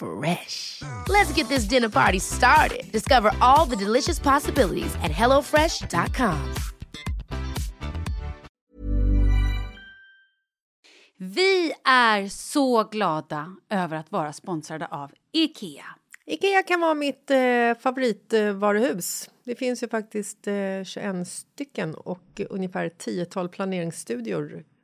Fresh. Let's get this dinner party started. Discover all the delicious possibilities at hellofresh.com. Vi är så glada över att vara sponsrade av Ikea. Ikea kan vara mitt eh, favoritvaruhus. Det finns ju faktiskt eh, 21 stycken och ungefär 10 planeringsstudior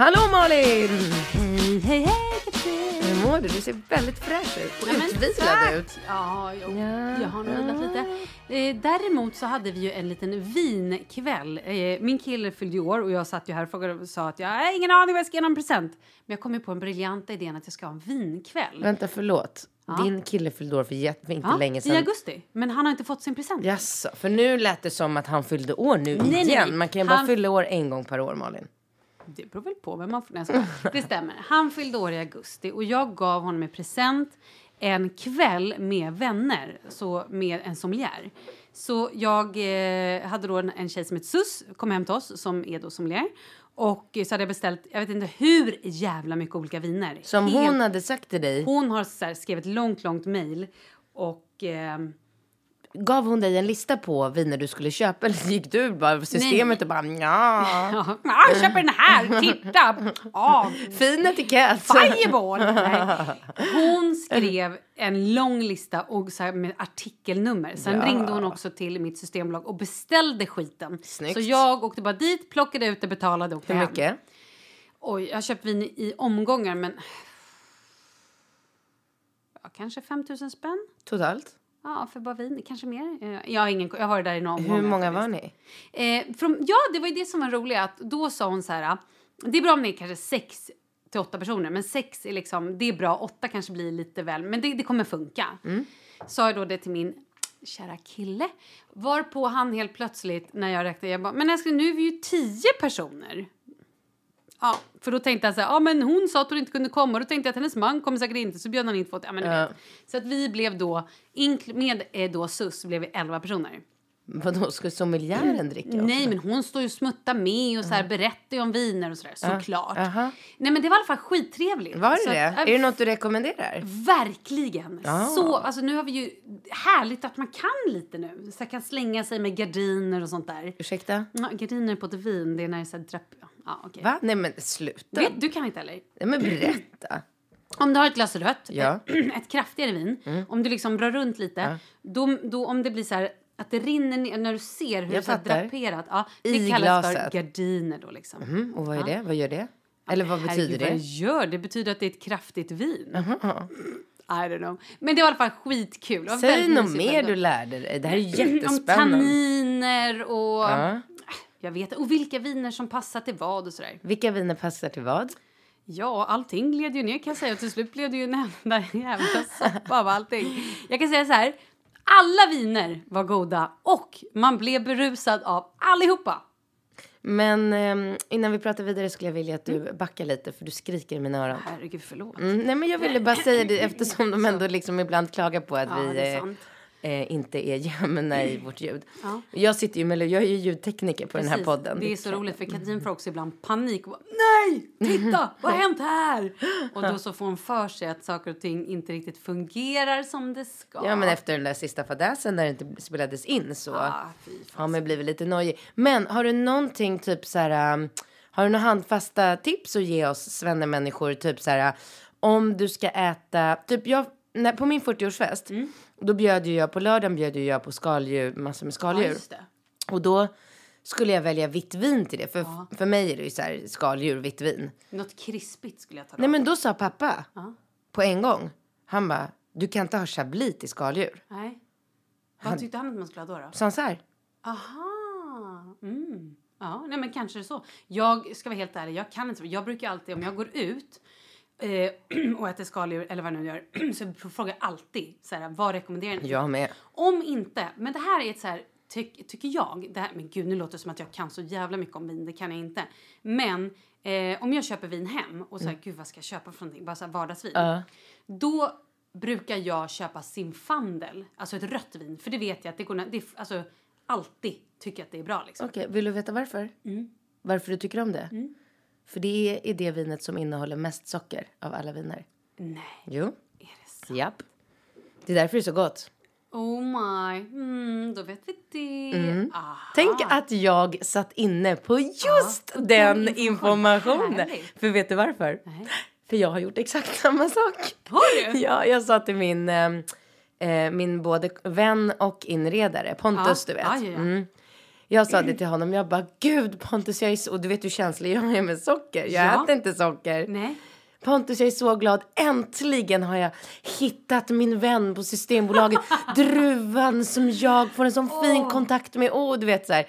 Hallå Malin! Hej, hej, hej Katrin! Hur mår du? Du ser väldigt fräsch ut och Ja, utvilad ut. Ja, jo, Ja, jag har nog vilat lite. Eh, däremot så hade vi ju en liten vinkväll. Eh, min kille fyllde ju år och jag satt ju här och frågade och sa att jag har ingen aning vad jag ska ge honom present. Men jag kom ju på en briljanta idén att jag ska ha en vinkväll. Vänta, förlåt. Din kille fyllde år för, jätte- inte Ja, länge I sedan. augusti. Men han har inte fått sin present. Jaså, för nu lät det som att han fyllde år nu Nej, nej, igen. nej. Man kan ju bara Han- fylla år en gång per år, Malin. Det beror väl på vem man får. Nej. Det stämmer. Han fyllde år i augusti och jag gav honom i present en kväll med vänner, så med en sommelier. Så jag eh, hade då en, en tjej som heter Sus, kom hem till oss, som är då sommelier. Och eh, så hade jag beställt, jag vet inte hur jävla mycket olika viner. Som Helt- hon hade sagt till dig, Hon har så här, skrivit ett långt, långt mejl och... Eh, gav hon dig en lista på viner du skulle köpa eller gick du bara systemet och bara ja, ja, ah, köper den här, titta! Ah, fin etikett. Fireball! Nej. Hon skrev en lång lista och så med artikelnummer. Sen Ja. ringde hon också till mitt systembolag och beställde skiten. Snyggt. Så jag åkte bara dit, plockade ut det, betalade och åkte Hur mycket? Oj, jag har köpt vin i omgångar men... Ja, kanske 5 000 spänn. Totalt? Ja, för bara vin. Kanske mer. Eh, Jag har, ingen, jag har varit där i någon Hur många var ni? Eh, från, ja, det var ju det som var roligt. Att då sa hon så här. Det är bra om det är kanske sex till åtta personer, men sex är liksom, det är bra. Åtta kanske blir lite väl, men det, det kommer funka. Sa jag då det till min kära kille. Varpå han helt plötsligt, när jag räknade, jag bara, men älskling, nu är vi ju tio personer. Ja, för då tänkte jag så här, ja men hon sa att hon inte kunde komma. Då tänkte jag att hennes man kommer säkert inte, så bjöd han inte på ja, men Ja. vet. Så att vi blev då, med eh, då SUS, blev vi elva personer. Vadå, ska sommeliären dricka också? Nej, men hon står ju och smuttar med och så här, berättar ju om viner och sådär, såklart. Aha. Nej, men det var i alla fall skittrevligt. Var det det? Är det något du rekommenderar? Verkligen! Så, alltså nu har vi ju, härligt att man kan lite nu. Så kan slänga sig med gardiner och sånt där. Ursäkta? Ja, gardiner på ett vin, det är när det är så här drapp... Ja, okej. Va? Nej men sluta. Vet, du kan inte heller? Nej men berätta. Om du har ett glas rött, Ja. Mm. ett, ett kraftigare vin, om du liksom drar runt lite, då, då om det blir så här att det rinner ner när du ser hur det är draperat. Ja, det I kallas för glaset. gardiner då liksom. Mm, och vad är det? Vad gör det? Eller vad betyder Herregud, vad det det? gör? Det betyder att det är ett kraftigt vin. I don't know. Men det var i alla fall skitkul. Säg något mer du lärde dig. Det här är Om jättespännande. tanniner och... Ja. Jag vet Och vilka viner som passar till vad och sådär. Vilka viner passar till vad? Ja, allting gled ju ner kan jag säga. Och till slut blev det ju en enda jävla soppa av allting. Jag kan säga så här. Alla viner var goda och man blev berusad av allihopa. Men ehm, innan vi pratar vidare skulle jag vilja att du backar lite för du skriker i mina öron. Herregud, förlåt. Mm, nej men jag ville bara säga det eftersom de ändå liksom ibland klagar på att Ja, vi det är eh, inte är jämna i vårt ljud. Ja. Jag sitter ju med, jag är ju ljudtekniker på den här Precis. podden. Det är så roligt för Katrin får också ibland panik och bara, Nej! Titta! Vad har hänt här? Och då så får hon för sig att saker och ting inte riktigt fungerar som det ska. Ja men efter den där sista fadäsen när det inte spelades in så Ah, har man blivit lite nojig. Men har du någonting typ så här, um, har du några handfasta tips att ge oss svennemänniskor? Typ så här, om du ska äta, typ jag, när, på min 40-årsfest, Mm. då bjöd ju jag, på lördagen bjöd ju jag på skaldjur, massor med Ja, skaldjur. det. Och då skulle jag välja vitt vin till det, för, för mig är det ju så här skaldjur, vitt vin. Något krispigt skulle jag ta Nej men då sa pappa, Ja. på en gång, han bara, du kan inte ha chablis till skaldjur. Nej. Vad tyckte han att man skulle ha då? då? Så han så här, Aha. Mm. Ja, nej men kanske så. Jag ska vara helt ärlig, jag kan inte. Jag brukar alltid, om jag går ut och äter skaldjur eller vad jag nu gör, så frågar jag alltid så här, vad rekommenderar ni? jag med. Om inte, men det här är ett så här, tyck, tycker jag, det här, men gud nu låter det som att jag kan så jävla mycket om vin, det kan jag inte. Men eh, om jag köper vin hem och så här, gud vad ska jag köpa för någonting, bara så här vardagsvin. Ja. Då brukar jag köpa Zinfandel, alltså ett rött vin, för det vet jag att det går, det, alltså alltid tycker jag att det är bra liksom. Okej, vill du veta varför? Mm. Varför du tycker om det? För det är det vinet som innehåller mest socker av alla viner. Nej, Jo. är det så? Japp. Det är därför det är så gott. Oh my, mm, då vet vi det. Ah. Tänk att jag satt inne på just den den informationen. Härligt. För vet du varför? Nej. För jag har gjort exakt samma sak. Har du? Ja, jag sa till min, eh, eh, min både vän och inredare, Pontus Ja, du vet. ja, ja, ja. Mm. Jag sa det till honom, jag bara gud Pontus jag är så, och du vet hur känslig jag är med socker. Jag Ja. äter inte socker. Nej. Pontus, jag är så glad. Äntligen har jag hittat min vän på Systembolaget. Druvan som jag får en sån fin kontakt med. Åh, du vet så här.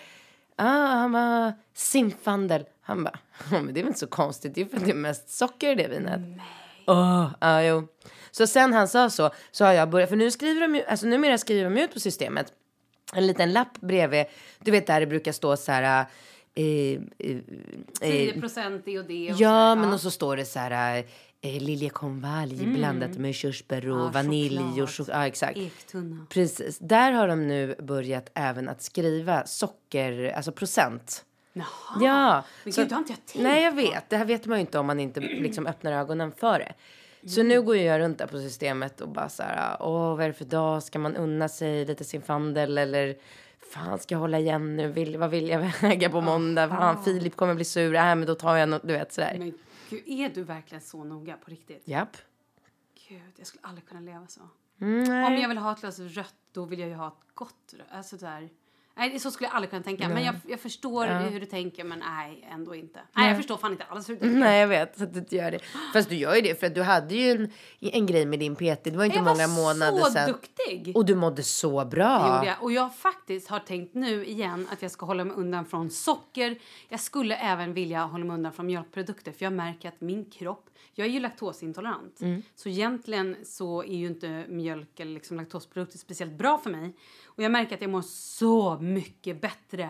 Ah, han bara, Simfandel. Han bara, "Ja, men det är väl inte så konstigt. Det är för att det är mest socker i det vinet. Åh, ja, jo. Så sen han sa så, så har jag börjat, för nu skriver de ju, alltså numera skriver de ut på systemet en liten lapp bredvid, du vet där det brukar stå så här, eh, eh, eh, 10 procent det och det. Och Ja, sådär. men och så står det så här eh, liljekonvalj blandat med körsbär och Ja, vanilj och choklad. Ja, exakt. Ektunna. Precis. Där har de nu börjat även att skriva socker, alltså procent. Jaha. Ja. Men så- gud, det har inte jag tänkt Nej, jag vet. Det här vet man ju inte om man inte liksom öppnar ögonen för det. Så nu går jag runt där på systemet och bara så här, åh, vad är det för dag? Ska man unna sig lite sin fandel eller fan, ska jag hålla igen nu? Vill, vad vill jag väga på måndag? Fan, Filip kommer bli sur. Nej, men då tar jag något, du vet sådär. Men gud, är du verkligen så noga på riktigt? Japp. Gud, jag skulle aldrig kunna leva så. Nej. Om jag vill ha ett glas rött, då vill jag ju ha ett gott rött. Alltså där. Nej, så skulle jag aldrig kunna tänka. Men jag, jag förstår hur du tänker, men nej, ändå inte. Nej, jag förstår fan inte alls hur du tänker. Nej, jag vet att du inte gör det. Fast du gör ju det för att du hade ju en, en grej med din PT. Det var inte Jag många var månader så sedan. duktig. Och du mådde så Det bra. gjorde jag. Och jag faktiskt har tänkt nu igen att jag ska hålla mig undan från socker. Jag skulle även vilja hålla mig undan från mjölkprodukter för jag märker att min kropp, jag är ju laktosintolerant. Mm. Så egentligen så är ju inte mjölk eller liksom laktosprodukter speciellt bra för mig. Och jag märker att jag mår så mycket bättre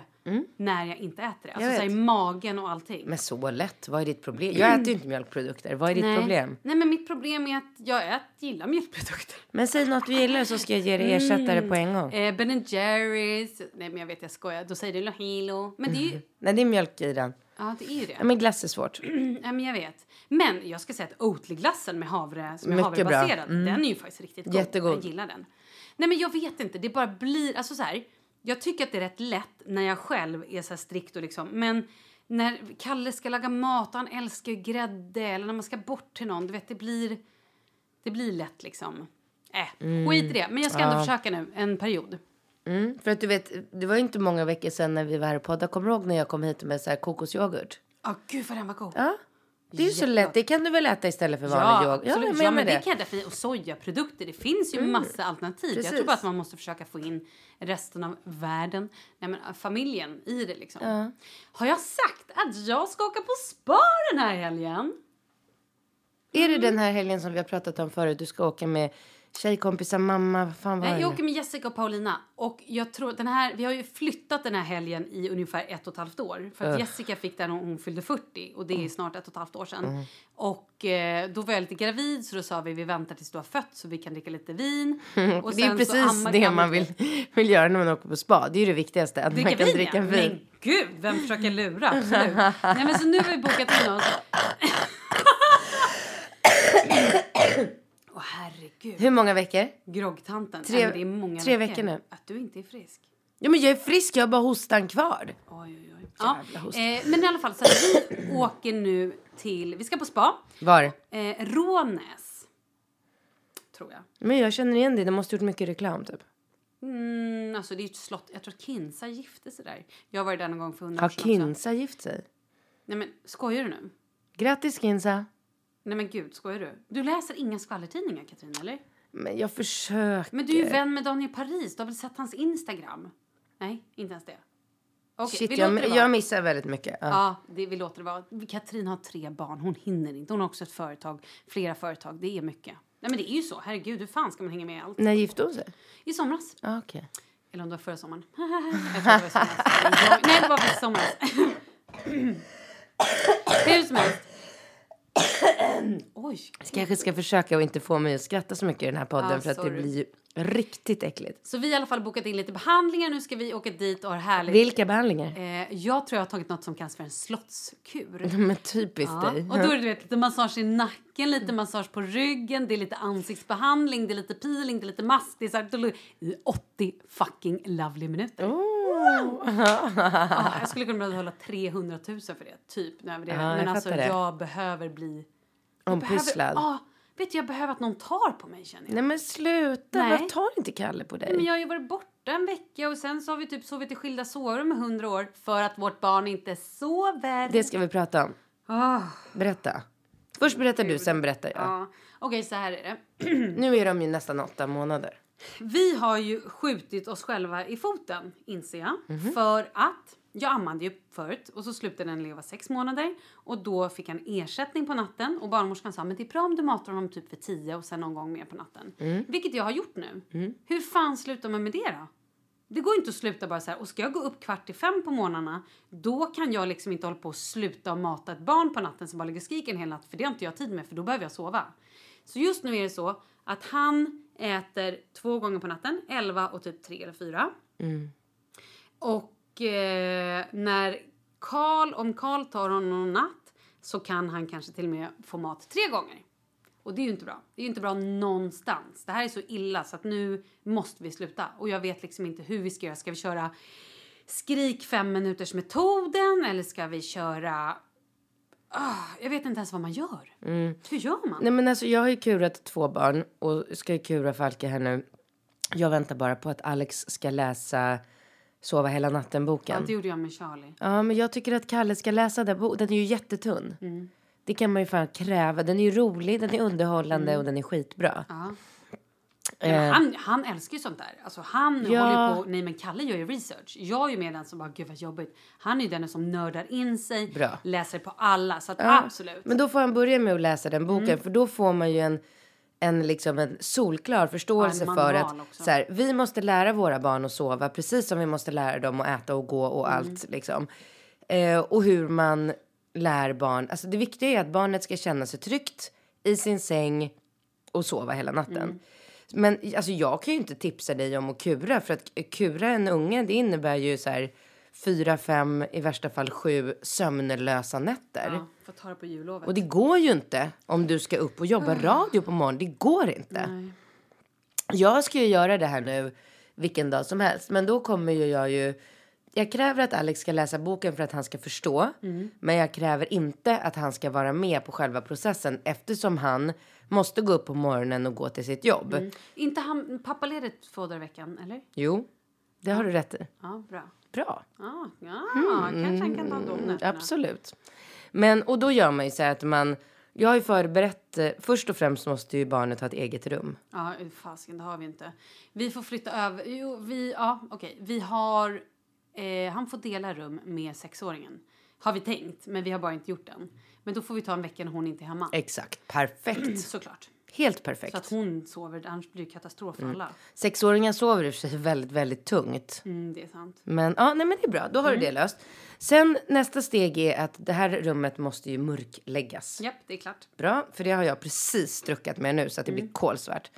när jag inte äter det. Alltså Mm. Så i magen och allting. Men så lätt. Vad är ditt problem? Jag äter ju inte mjölkprodukter. Vad är ditt problem? Nej, men mitt problem är att jag ät, gillar mjölkprodukter. Men säg något du gillar så ska jag ge dig ersättare på en gång. Eh, ben Jerrys. Nej, men jag vet, jag skojar. Då säger du Lohilo. Men det är ju... Nej, det är mjölk i den. Ja, det är ju det. Ja, men glass är svårt. Ja, men jag vet. Men jag ska säga att Oatly-glassen med havre, som är Mycket havrebaserad. Mm. den är ju faktiskt riktigt god. Jättegod. Jag gillar den. Nej, men jag vet inte. Det bara blir... Alltså så här, jag tycker att det är rätt lätt när jag själv är så här strikt och liksom... Men när Kalle ska laga mat och han älskar ju grädde eller när man ska bort till någon, du vet, det blir... Det blir lätt liksom... Äh, skit i det. Men jag ska ändå försöka nu, en period. Mm, för att du vet, det var inte många veckor sedan när vi var här och poddade. Kommer du ihåg när jag kom hit med så här kokosyoghurt? Ja, gud vad den var god. Ja. Det är ju så lätt. Det kan du väl äta istället för vanlig Ja, yoghurt? absolut. men Ja, jag men med det kan jag. Och sojaprodukter, det finns ju massa alternativ. Jag Precis. tror bara att man måste försöka få in resten av världen, nej men äh, familjen i det liksom. Har jag sagt att jag ska åka på spa den här helgen? Är det den här helgen som vi har pratat om förut? Du ska åka med tjejkompisar, mamma, vad fan var Nej, det? jag åker med Jessica och Paulina. Och jag tror den här, vi har ju flyttat den här helgen i ungefär ett och ett halvt år. För att Jessica fick den när hon fyllde 40 och det är snart ett och ett halvt år sedan. Och eh, då var jag lite gravid så då sa vi vi väntar tills du har fött så vi kan dricka lite vin. Och det är precis det man vi- vill, vill göra när man åker på spa. Det är ju det viktigaste, att man kan dricka ja. vin. Men gud, vem försöker lura? Absolut. Nej, men så nu har vi bokat in oss. Åh herregud. Hur många veckor? Groggtanten. Tre- Nej, det är många tre veckor nu. Att du inte är frisk. Ja, men jag är frisk, jag har bara hostan kvar. Oj, oj, oj. Ja, eh, men i alla fall, så att vi åker nu till... Vi ska på spa. Var? Eh, Rånäs. Tror jag. Men jag känner igen det, de måste gjort mycket reklam typ. Mm, alltså det är ju ett slott. Jag tror att Kinsa gifte sig där. Jag var där någon gång för hundra Har år sedan också. Kinsa gift sig? Nej men skojar du nu? Grattis Kinsa. Nej men gud, skojar du? Du läser inga skvallertidningar Katrin, eller? Men jag försöker. Men du är ju vän med Daniel Paris. Du har väl sett hans Instagram? Nej, inte ens det. Okej, Shit, jag, jag missar väldigt mycket. Ja. Ja, det, vi låter det vara. Katrin har tre barn. Hon hinner inte. Hon har också ett företag. Flera företag. Det är mycket. Nej men det är ju så. Herregud, hur fan ska man hänga med i allt? När gifte hon sig? I somras. Ah, okej. Eller om det var förra sommaren. Jag tror det var somras. Nej, det var faktiskt somras. Hur som helst. Oj. Jag kanske ska försöka att inte få mig att skratta så mycket i den här podden Ja, för att det blir ju riktigt äckligt. Så vi har i alla fall bokat in lite behandlingar. Nu ska vi åka dit och ha härligt. Vilka behandlingar? Eh, jag tror jag har tagit något som kallas för en slottskur. Men typiskt Ja. dig. Och då är det du vet, lite massage i nacken, lite massage på ryggen, det är lite ansiktsbehandling, det är lite peeling, det är lite mask. Det är så här, i 80 fucking lovely minuter. Ja, jag skulle kunna behöva hålla 300 000 för det, typ. Överdriver jag. Ja, jag Men alltså det. jag behöver bli... jag Ompysslad. Behöver, vet du, jag behöver att någon tar på mig känner jag. Nej men sluta, Nej. varför tar inte Kalle på dig? Men jag har ju varit borta en vecka och sen så har vi typ sovit i skilda sovrum i 100 år för att vårt barn inte sover. Det ska vi prata om. Ah, Berätta. Först berättar du, sen berättar jag. ja. Okej, så här är det. Nu är de ju nästan åtta månader. Vi har ju skjutit oss själva i foten, inser jag. Mhm. För att jag ammade ju förut och så slutade den leva sex månader. Och då fick han ersättning på natten. Och barnmorskan sa men det är bra om du matar honom typ för tio och sen någon gång mer på natten. Mm. Vilket jag har gjort nu. Hur fan slutar man med det då? Det går inte att sluta bara så här. Och ska jag gå upp kvart i fem på morgnarna då kan jag liksom inte hålla på och sluta och mata ett barn på natten som bara ligger och skriker en hel natt. För det har inte jag tid med för då behöver jag sova. Så just nu är det så att han äter två gånger på natten, 11 och typ 3 eller 4. Och eh, när Karl, om Karl tar honom natt så kan han kanske till och med få mat tre gånger. Och det är ju inte bra. Det är ju inte bra någonstans. Det här är så illa så att nu måste vi sluta. Och jag vet liksom inte hur vi ska göra. Ska vi köra skrik fem minuters metoden eller ska vi köra... Ah, jag vet inte ens vad man gör. Hur gör man? Nej men alltså jag har ju kurat två barn och ska kura Falke här nu. Jag väntar bara på att Alex ska läsa Sova hela Ja, natten-boken. det gjorde jag med Charlie. Ja, men jag tycker att Kalle ska läsa den boken. Den är ju jättetunn. Mm. Det kan man ju fan kräva. Den är ju rolig, den är underhållande och den är skitbra. Mm. Ja. Men han, han älskar ju sånt där. Alltså han Ja. håller på... Nej men Kalle gör ju research. Jag är ju mer den som bara, gud vad jobbigt. Han är ju den som nördar in sig, Bra. läser på alla. Så att Ja, absolut. Men då får han börja med att läsa den boken. Mm. För då får man ju en, en, liksom en solklar förståelse Ja, en för att också. så här, vi måste lära våra barn att sova. Precis som vi måste lära dem att äta och gå och Mm. allt. Liksom. Eh, och hur man lär barn. Alltså det viktiga är att barnet ska känna sig tryggt i sin säng och sova hela natten. Mm. Men alltså, jag kan ju inte tipsa dig om att kura. För att kura en unge det innebär ju så här fyra, fem, i värsta fall sju sömnlösa nätter. Ja, får ta det på jullovet. Och det går ju inte om du ska upp och jobba radio på morgonen. Det går inte. Nej. Jag ska ju göra det här nu vilken dag som helst. Men då kommer ju jag ju... Jag kräver att Alex ska läsa boken för att han ska förstå. Men jag kräver inte att han ska vara med på själva processen eftersom han måste gå upp på morgonen och gå till sitt jobb. Inte han pappaledigt två dagar i veckan, eller? Jo, det har du rätt i. Ja, bra. Bra. Ja, ja kanske han kan ta de nätterna. Mm, Absolut. Men, och då gör man ju så här att man... Jag har ju förberett... eh, Först och främst måste ju barnet ha ett eget rum. Ja, fasken, det har vi inte. Vi får flytta över. Jo, vi, ja, okej. Vi har... Eh, han får dela rum med sexåringen. Har vi tänkt, men vi har bara inte gjort den. Men då får vi ta en vecka när hon inte är hemma. Exakt. Perfekt. Såklart. Helt perfekt. Så att hon sover, annars blir det katastrof för alla. Sexåringar sover i och för sig väldigt, väldigt tungt. Mm, det är sant. Men ja, nej men det är bra. Då har du det löst. Sen nästa steg är att det här rummet måste ju mörkläggas. Japp, det är klart. Bra, för det har jag precis struckat med nu så att det blir kolsvart.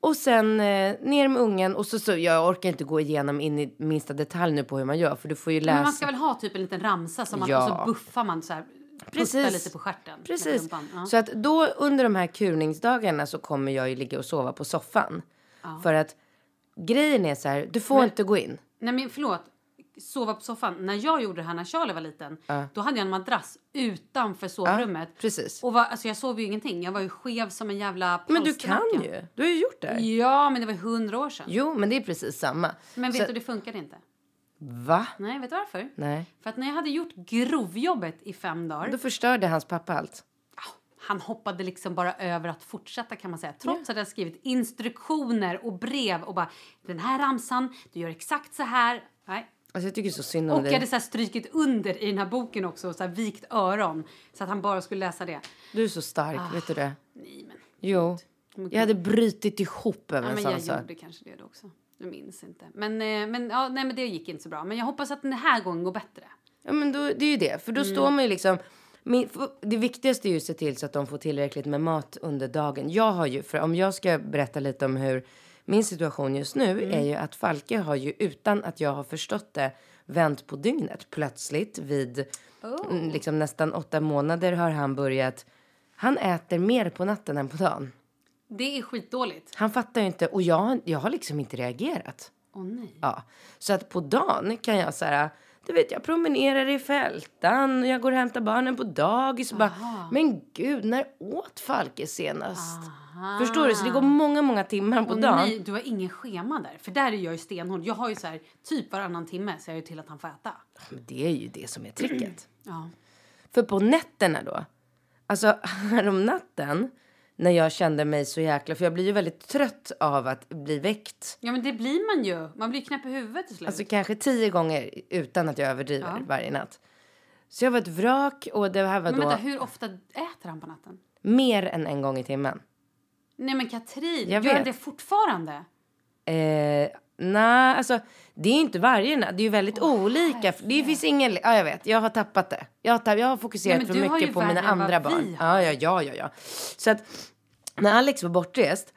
Och sen eh, ner med ungen och så, så jag orkar inte gå igenom in i minsta detalj nu på hur man gör för du får ju läsa. Men man ska väl ha typ en liten ramsa som man, Ja. och så buffar man så här. Precis. Lite på stjärten. Precis. Ja. Så att då under de här kurningsdagarna så kommer jag ju ligga och sova på soffan. För att grejen är så här, du får inte gå in. Nej men förlåt. Sova på soffan. När jag gjorde det här när Charlie var liten. Då hade jag en madrass utanför sovrummet. precis. Och var, alltså jag sov ju ingenting. Jag var ju skev som en jävla Men du kan ju. Du har ju gjort det. Ja, men det var ju hundra år sedan. Jo, men det är precis samma. Men vet Så- du, det funkade inte. Va? Nej, vet du varför? Nej. För att när jag hade gjort grovjobbet i fem dagar. Då förstörde hans pappa allt. Han hoppade liksom bara över att fortsätta kan man säga. Trots att jag skrivit instruktioner och brev och bara den här ramsan, du gör exakt så här. Nej. Alltså jag tycker så synd om Och jag hade så strykit under i den här boken också och så vikt öron så att han bara skulle läsa det. Du är så stark, Ah. vet du det? Nej men. Jo. Jag hade brutit ihop över Ja, en men sån jag sak. gjorde kanske det också. Jag minns inte. Men, eh, men, ja, nej, men det gick inte så bra. Men jag hoppas att den här gången går bättre. Ja, men då, det är ju det. För då Mm. står man ju liksom... Min, det viktigaste är ju att se till så att de får tillräckligt med mat under dagen. Jag har ju, för om jag ska berätta lite om hur min situation just nu Mm. är ju att Falke har ju utan att jag har förstått det vänt på dygnet. Plötsligt vid Oh. liksom nästan åtta månader har han börjat... Han äter mer på natten än på dagen. Det är skitdåligt. Han fattar ju inte och jag, jag har liksom inte reagerat. Åh nej. Ja, så att på dagen kan jag så här, du vet jag promenerar i fältan, jag går och hämtar barnen på dagis och bara, men gud, när åt Falke senast? Förstår du? Så det går många, många timmar på Åh dagen. nej, du har ingen schema där. För där är jag ju stenhård. Jag har ju så här, typ varannan timme ser jag ju till att han får äta. Men det är ju det som är tricket. Ja. För på nätterna då, alltså härom natten när jag kände mig så jäkla, för jag blir ju väldigt trött av att bli väckt. ja, men det blir man ju. Man blir knäpp i huvudet till slut. Alltså kanske tio gånger utan att jag överdriver varje natt. Så jag var ett vrak och det här var men då vänta, hur ofta äter han på natten? mer än en gång i timmen. Nej men Katrin, Jag gör vet. det fortfarande? Eh, Nej, alltså det är inte varje natt. Det är ju väldigt olika. Det finns ingen... Ja, jag vet. Jag har tappat det. Jag har, tapp, jag har fokuserat Nej, för ju mycket på mina andra barn. Ja, ja, ja, ja, ja. Så att när Alex var bortrest,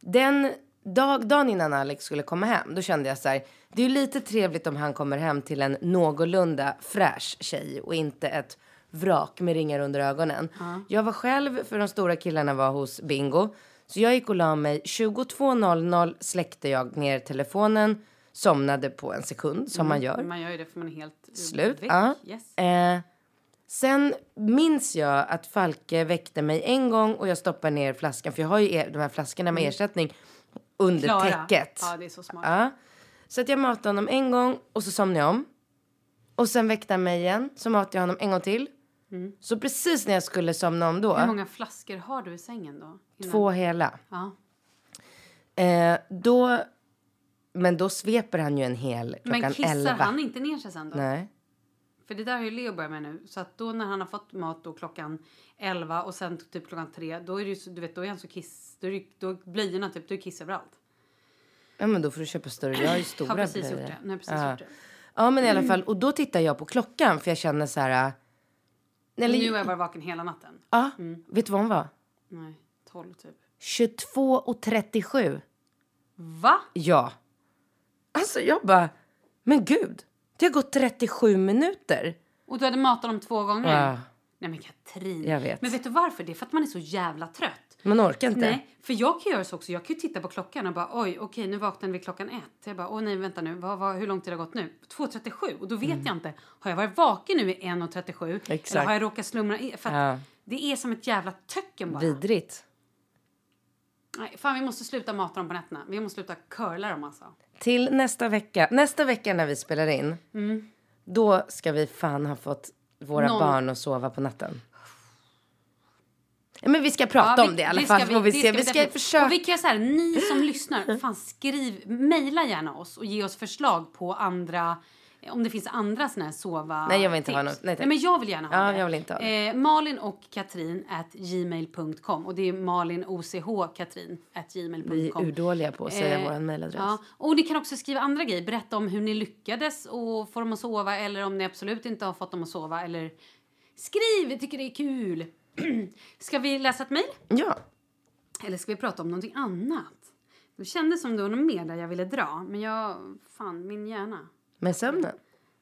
den dag, dagen innan Alex skulle komma hem, då kände jag så här, det är ju lite trevligt om han kommer hem till en någorlunda fräsch tjej och inte ett vrak med ringar under ögonen. Jag var själv, för de stora killarna var hos Bingo. Så jag gick och la mig 22.00 släckte jag ner telefonen, somnade på en sekund som man gör. Man gör ju det för man är helt Slut. Ja. Yes. Eh, sen minns jag att Falke väckte mig en gång och jag stoppade ner flaskan, för jag har ju er, de här flaskorna med ersättning under Mm. Klara. täcket. Ja, det är så smart. Ja. Så att jag matade honom en gång och så somnade jag om. Och sen väckte han mig igen. Så matade jag honom en gång till. Så precis när jag skulle somna om då, Hur många flaskor har du i sängen då? Innan? två hela. Ja. Eh, då, men då sveper han ju en hel klockan Men kissar 11. han inte ner sig sen då? Nej. För det där har ju Leo börjat med nu. Så att då när han har fått mat då klockan 11 och sen typ klockan 3 då är det ju du vet, då är han så kiss. Då är det, då blöjorna typ, då är kiss överallt. Ja men då får du köpa större. Jag har ju stora Har precis blöjor. gjort det. Jag precis Ja. gjort det. Ja men i alla fall. Och då tittar jag på klockan för jag känner så här. äh, Eller, Nu har jag varit vaken hela natten. Ja, vet du vad hon var? Nej, 12 typ. 22 och 37. Va? Ja. Alltså jag bara, men gud. Det har gått 37 minuter. Och du hade matat dem två gånger? Ja. Nej men Katrin. Jag vet. Men vet du varför? Det är för att man är så jävla trött. Man orkar inte. Nej, för jag kan göra så också. Jag kan ju titta på klockan och bara oj, okej, nu vaknade vi klockan ett. Jag bara, åh nej, vänta nu, vad, vad, hur lång tid har gått nu? 2.37 och då vet jag inte. Har jag varit vaken nu i 1.37? Eller Mm. Har jag råkat slumra? För Ja. det är som ett jävla töcken bara. Vidrigt. Nej, fan, vi måste sluta mata dem på nätterna. Vi måste sluta curla dem alltså. Till nästa vecka. Nästa vecka när vi spelar in. Då ska vi fan ha fått våra Någon- barn att sova på natten. Men vi ska prata Ja, om det i alla fall. vi se. Vi ska försöka. Och vi kan säga ni som lyssnar, fan skriv, mejla gärna oss och ge oss förslag på andra om det finns andra såna här sova Nej, jag vill inte tips. ha något. Nej, tack. men jag vill gärna ha Ja, det. jag vill inte ha det. Eh, Malin och Katrin at gmail.com och det är Malin OCH Katrin at Vi är gmail.com. urdåliga på att säga Eh, vår mailadress. Ja, och ni kan också skriva andra grejer. Berätta om hur ni lyckades och få dem att sova eller om ni absolut inte har fått dem att sova. Eller skriv, jag tycker det är kul. Ska vi läsa ett mejl? ja. Eller ska vi prata om någonting annat? Det kändes som det var något mer där jag ville dra. Men jag, fan min hjärna. Med sömnen.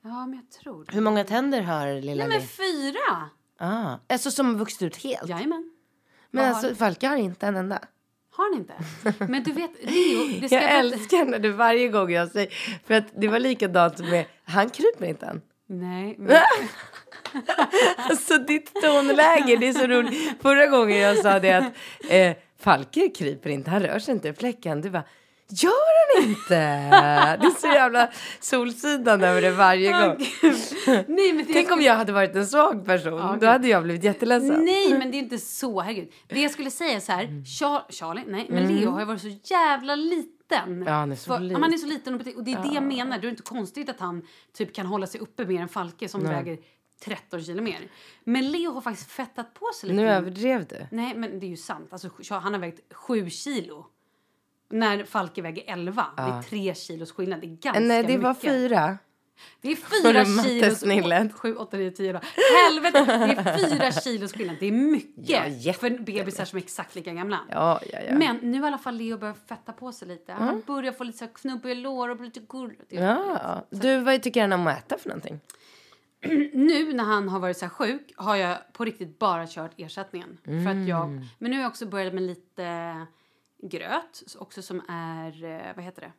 Ja, men jag tror det. Hur många tänder har lilla Nej men fyra! Ah. Alltså som har vuxit ut helt? Jajamän. Men Vad alltså Falke har inte en enda. Har ni inte? Men du vet, Leo, det ska Jag älskar när du varje gång jag säger... För att det var likadant med... Han kryper inte än. Nej, men, Alltså ditt tonläge, det är så roligt. Förra gången jag sa det att eh, Falke kryper inte, han rör sig inte i fläcken. Du bara, gör han inte? Det är så jävla Solsidan över det varje gång. nej, men det Tänk om jag hade varit en svag person, Ja, då hade jag blivit jätteledsen. Nej, men det är inte så. Herregud. Det jag skulle säga är så här. Char- Charlie, nej, men Leo har ju varit så jävla liten. Ja, han är så För- liten. Han är så liten och, och det är det jag menar. Det är inte konstigt att han typ kan hålla sig uppe mer än Falke som väger 13 kilo mer. Men Leo har faktiskt fettat på sig lite. Nu överdrev du. Nej, men det är ju sant. Alltså, han har vägt 7 kilo. När Falke väger 11. Det är 3 kilos skillnad. Det är ganska Nej, det var mycket. fyra. Det är fyra kilos... Sju, åtta, nio, tio då. Helvete! Det är fyra kilos skillnad. Det är mycket Ja, för bebisar som är exakt lika gamla. Ja, ja, ja. Men nu har i alla fall Leo börjat fetta på sig lite. Han börjar få lite så knubbiga lår och bli lite gullig. Ja. Du, vad tycker han om att äta för någonting? Nu när han har varit så här sjuk har jag på riktigt bara kört ersättningen. För att Mm. jag, men nu har jag också börjat med lite gröt också som är, eh, vad heter det?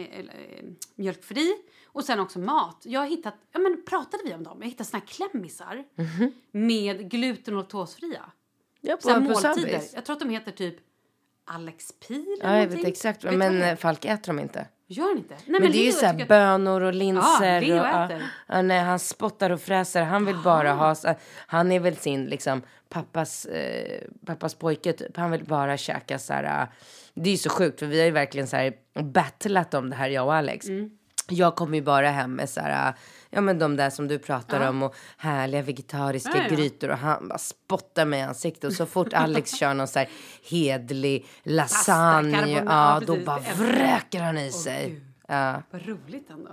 Eh, eh, mjölkfri. Och sen också mat. Jag har hittat, ja men pratade vi om dem? Jag hittat såna här klämmisar med gluten och laktosfria. Ja, på, på måltider. Jag tror att de heter typ Alex Pil eller Ja, jag vet exakt. Vet Men Falk äter dem inte. Gör han inte? Nej, Men, det är ju Leo så här tycker att- bönor och linser. Ja, och, äter. ja, nej, han spottar och fräser. Han vill bara ha... Han är väl sin liksom pappas, eh, pappas pojke typ. Han vill bara käka så här... eh, det är ju så sjukt för vi har ju verkligen så här battlat om det här jag och Alex. Mm. Jag kommer ju bara hem med så här, eh, ja men de där som du pratar om och härliga vegetariska Ja, ja. grytor och han bara spottar mig i ansiktet och så fort Alex kör någon så här hedlig lasagne, carbonara, ja då precis, bara vräker han i sig. Gud. Ja. Vad roligt ändå.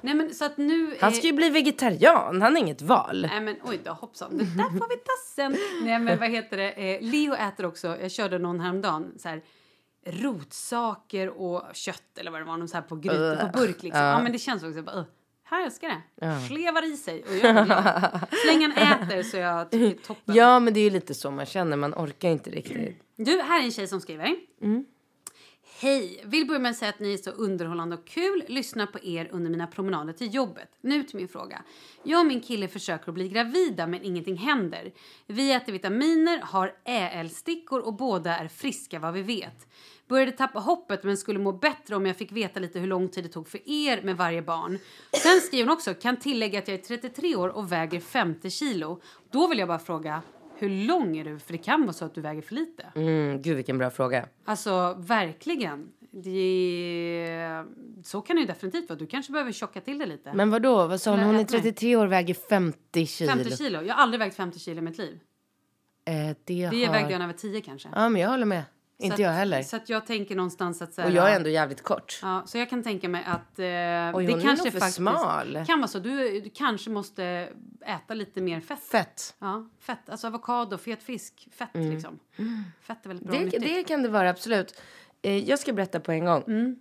Nej men så att nu... Han ska ju bli vegetarian, han har inget val. Nej men oj då, hoppsan. Det där får vi ta sen. Nej men vad heter det? Eh, Leo äter också, jag körde någon häromdagen, så här rotsaker och kött eller vad det var, någon så här på gryta, på burk liksom. Ja. men det känns också bara, uh, här älskar det. Slevar i sig och jag. Så länge han äter så jag tycker toppen. Ja, men det är ju lite så man känner, man orkar inte riktigt. Du, här är en tjej som skriver. Hej! Vill börja med att säga att ni är så underhållande och kul. Lyssnar på er under mina promenader till jobbet. Nu till min fråga. Jag och min kille försöker att bli gravida men ingenting händer. Vi äter vitaminer, har äl-stickor och båda är friska vad vi vet. Började tappa hoppet men skulle må bättre om jag fick veta lite hur lång tid det tog för er med varje barn. Sen skriver hon också, kan tillägga att jag är 33 år och väger 50 kilo. Då vill jag bara fråga, hur lång är du? För det kan vara så att du väger för lite. Mm, gud vilken bra fråga. Alltså verkligen. Det, så kan det ju definitivt vara. Du kanske behöver tjocka till det lite. Men vad då? Vad sa hon? Hon är ät mig. 33 år och väger 50 kilo. 50 kilo. Jag har aldrig vägt 50 kilo i mitt liv. Eh, det Vi har... vägde jag när jag var 10 kanske. Ja, men jag håller med. Inte att- jag heller. Så att jag tänker någonstans att... Så här, Och jag är ändå jävligt kort. Ja, så jag kan tänka mig att eh, Oj, det är kanske nog för faktiskt smal. kan vara så. Du, du kanske måste äta lite mer fett. Fett. Ja, fett. Alltså avokado, fet fisk, fett liksom. Fett är väldigt bra Mm. Det, det kan det vara, absolut. Eh, jag ska berätta på en gång. Mm.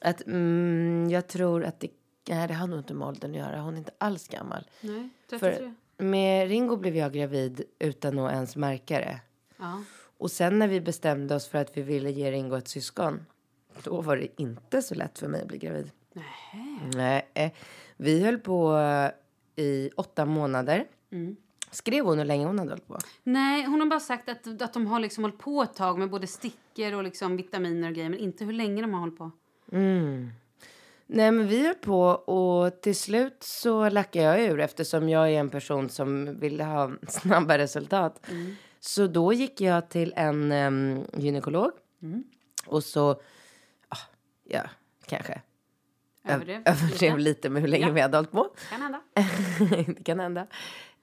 Att mm, jag tror att det... Nej, det har nog inte med åldern att göra. Hon är inte alls gammal. Nej, 33. För med Ringo blev jag gravid utan att ens märka det. Ja. Och sen när vi bestämde oss för att vi ville ge Ringo ett syskon. Då var det inte så lätt för mig att bli gravid. Nej. eh, Vi höll på eh, i åtta månader. Mm. Skrev hon hur länge hon hade hållit på? Nej, hon har bara sagt att, att de har liksom hållit på ett tag med både stickor och liksom vitaminer och grejer, men inte hur länge de har hållit på. Nej, men vi höll på och till slut så lackade jag ur eftersom jag är en person som vill ha snabba resultat. Så då gick jag till en um, gynekolog och så, ah, ja, kanske Överdrev. överdrev lite med hur länge Ja. vi hade hållit på. Kan hända. det kan hända.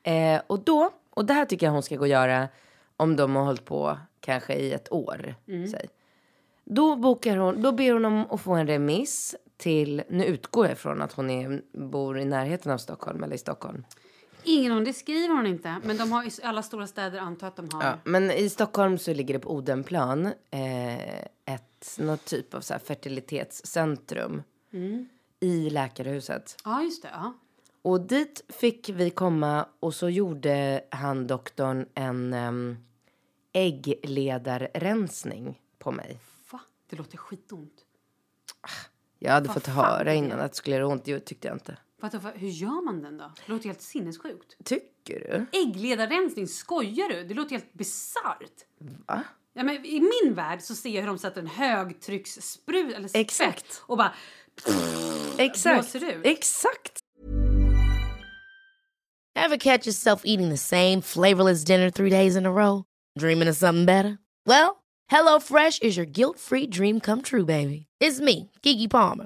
Eh, och då, och det här tycker jag hon ska gå och göra om de har hållit på kanske i ett år. Säg. Då, bokar hon, då ber hon om att få en remiss till, nu utgår jag från att hon är, bor i närheten av Stockholm eller i Stockholm. Ingen aning, det skriver hon inte. Men de har i alla stora städer antar att de har. Ja, men i Stockholm så ligger det på Odenplan eh, ett, något typ av så fertilitetscentrum i läkarhuset. Ja, just det. Ja. Och dit fick vi komma och så gjorde han doktorn en um, äggledarrensning på mig. Va? Det låter skitont. Jag hade Vad fått höra innan att det skulle göra ont. Det tyckte jag inte. Vadå, vad- hur gör man den då? Det låter helt sinnessjukt. Tycker du? Äggledarrensning, skojar du? Det låter helt bisarrt. Va? Ja, men I min värld så ser jag hur de sätter en högtryckssprut eller spett Exakt. och bara Exakt. blåser ut. Exakt. Ever catch yourself eating the same flavorless dinner three days in a row? Dreaming of something better? Well, HelloFresh is your guilt-free dream come true, baby. It's me, Kiki Palmer.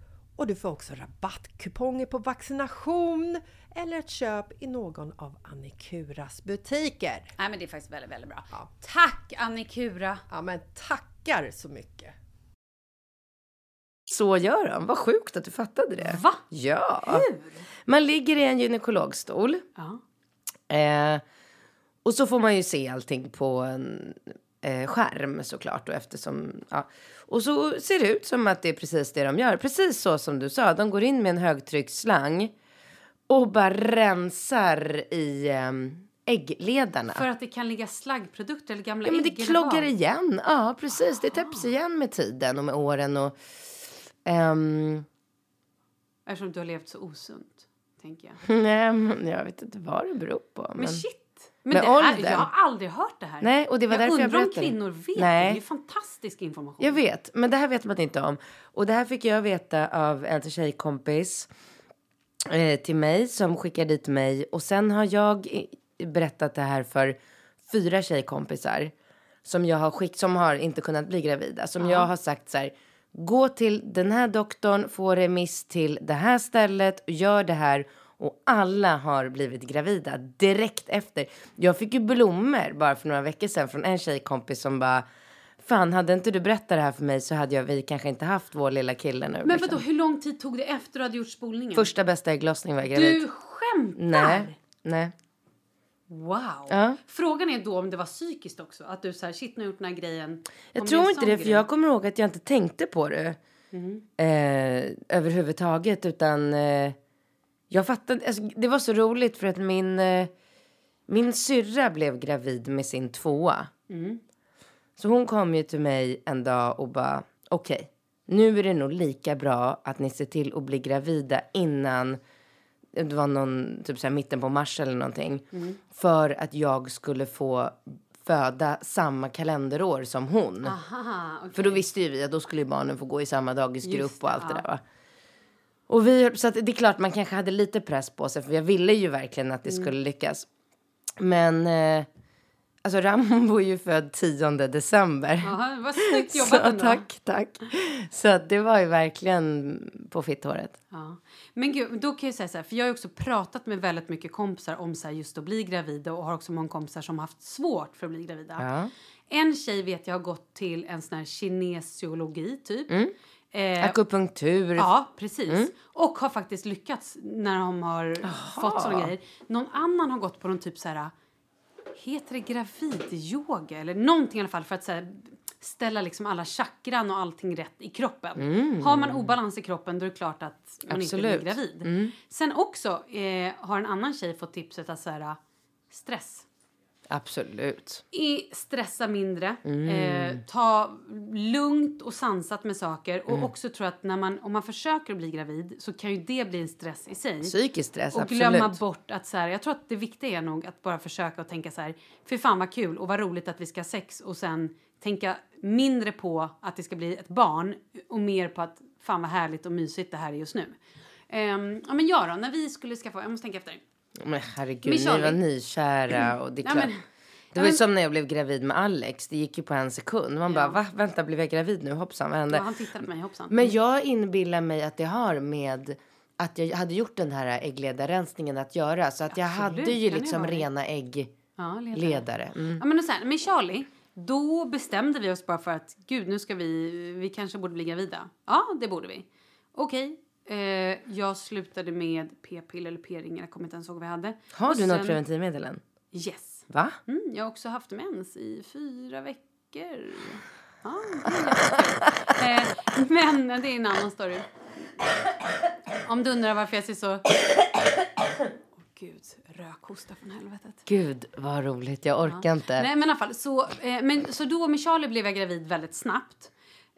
och du får också rabattkuponger på vaccination eller ett köp i någon av Annikuras butiker. Nej, men det är faktiskt väldigt, väldigt bra. Ja. Tack Annikura! Ja men tackar så mycket! Så gör de. Vad sjukt att du fattade det. Va? Ja. Man ligger i en gynekologstol. Ja. Eh, och så får man ju se allting på en eh, skärm såklart. Och, eftersom, ja. och så ser det ut som att det är precis det de gör. Precis så som du sa. De går in med en högtrycksslang och bara rensar i eh, äggledarna. För att det kan ligga slaggprodukter eller gamla Ja, men det kloggar igen. Ja, precis. Det täpps igen med tiden och med åren. Och, ehm, Eftersom du har levt så osunt, tänker jag. nej, men jag vet inte vad det beror på. Men, Men shit! Men Med det här, åldern. jag har aldrig hört det här. Nej, och det var jag därför jag undrar om kvinnor vet Nej. det. Det är fantastisk information. Jag vet, men det här vet man inte om. Och det här fick jag veta av en tjejkompis eh, till mig som skickade dit mig. Och sen har jag berättat det här för fyra tjejkompisar som jag har skick, som har inte kunnat bli gravida. Som jag har sagt så här, gå till den här doktorn, få remiss till det här stället, gör det här. Och alla har blivit gravida direkt efter. Jag fick ju blommor bara för några veckor sedan från en tjejkompis som bara Fan, hade inte du berättat det här för mig så hade jag, vi kanske inte haft vår lilla kille nu. Men liksom. vadå, hur lång tid tog det efter du hade gjort spolningen? Första bästa ägglossning var jag gravid. Du skämtar? Nej, nej. Wow. Ja. Frågan är då om det var psykiskt också. Att du så här, shit nu har jag gjort den här grejen. Jag tror inte det, för grej. jag kommer ihåg att jag inte tänkte på det eh, överhuvudtaget. Utan eh, jag fattade, alltså, det var så roligt för att min, eh, min syrra blev gravid med sin tvåa. Så hon kom ju till mig en dag och bara, okej, nu är det nog lika bra att ni ser till att bli gravida innan det var någon, typ så här mitten på mars eller någonting. För att jag skulle få föda samma kalenderår som hon. Aha, okej. För då visste ju vi att då skulle barnen få gå i samma dagisgrupp Just det, och allt det ja. där va. Och vi, så det är klart man kanske hade lite press på sig för jag ville ju verkligen att det Mm. skulle lyckas. Men eh, alltså Rambo är ju född 10 december. Jaha, vad snyggt Så, jobbat ändå. tack, tack. Så att det var ju verkligen på fitthåret. Ja. Men gud, då kan jag säga så här, för jag har också pratat med väldigt mycket kompisar om så just att bli gravida och har också många kompisar som har haft svårt för att bli gravida. Ja. En tjej vet jag har gått till en sån här kinesiologi typ. Mm. Eh, Akupunktur. Ja, precis. Mm. Och har faktiskt lyckats när de har fått såna grejer. Någon annan har gått på någon typ så här... Heter det gravidyoga? Eller någonting i alla fall för att så här, ställa liksom alla chakran och allting rätt i kroppen. Har man obalans i kroppen då är det klart att man inte Mm. Absolut. blir gravid. Sen också eh, har en annan tjej fått tipset att så här, stress. Absolut. I, stressa mindre, Mm. eh, ta lugnt och sansat med saker. Mm. Och också tror att när man, om man försöker bli gravid så kan ju det bli en stress i sig. Psykisk stress, och absolut. glömma bort att så här, jag tror att det viktiga är nog att bara försöka och tänka så här, för fan vad kul och vad roligt att vi ska ha sex och sen tänka mindre på att det ska bli ett barn och mer på att fan vad härligt och mysigt det här är just nu. Um, ja men jag då, när vi skulle skaffa, jag måste tänka efter. Men herregud, Men ni var nykära och det är Ja, klart. men- det var ju som när jag blev gravid med Alex. Det gick ju på en sekund. Man bara, va? Vänta, blev jag gravid nu? Hoppsan, vad hände? Ja, han tittade på mig, hoppsan. Men jag inbillar mig att det har med att jag hade gjort den här äggledarrensningen att göra. Så att jag Absolut, hade ju liksom rena äggledare. Ja, ledare. Mm. Ja, men och med Charlie, då bestämde vi oss bara för att gud, nu ska vi, vi kanske borde bli gravida. Ja, det borde vi. Okej, eh, jag slutade med p-piller eller p-ringar, jag kommer inte ens ihåg vad jag hade. Har Och du något sen- preventivmedel än? Yes. Va? Mm, jag har också haft mens i fyra veckor. Ja, jättekul. eh, men det är en annan story. Om du undrar varför jag ser så... Åh gud, rökhosta från helvetet. Gud, vad roligt. Jag orkar inte. Nej men i alla fall, så, eh, men, så då med Charlie blev jag gravid väldigt snabbt.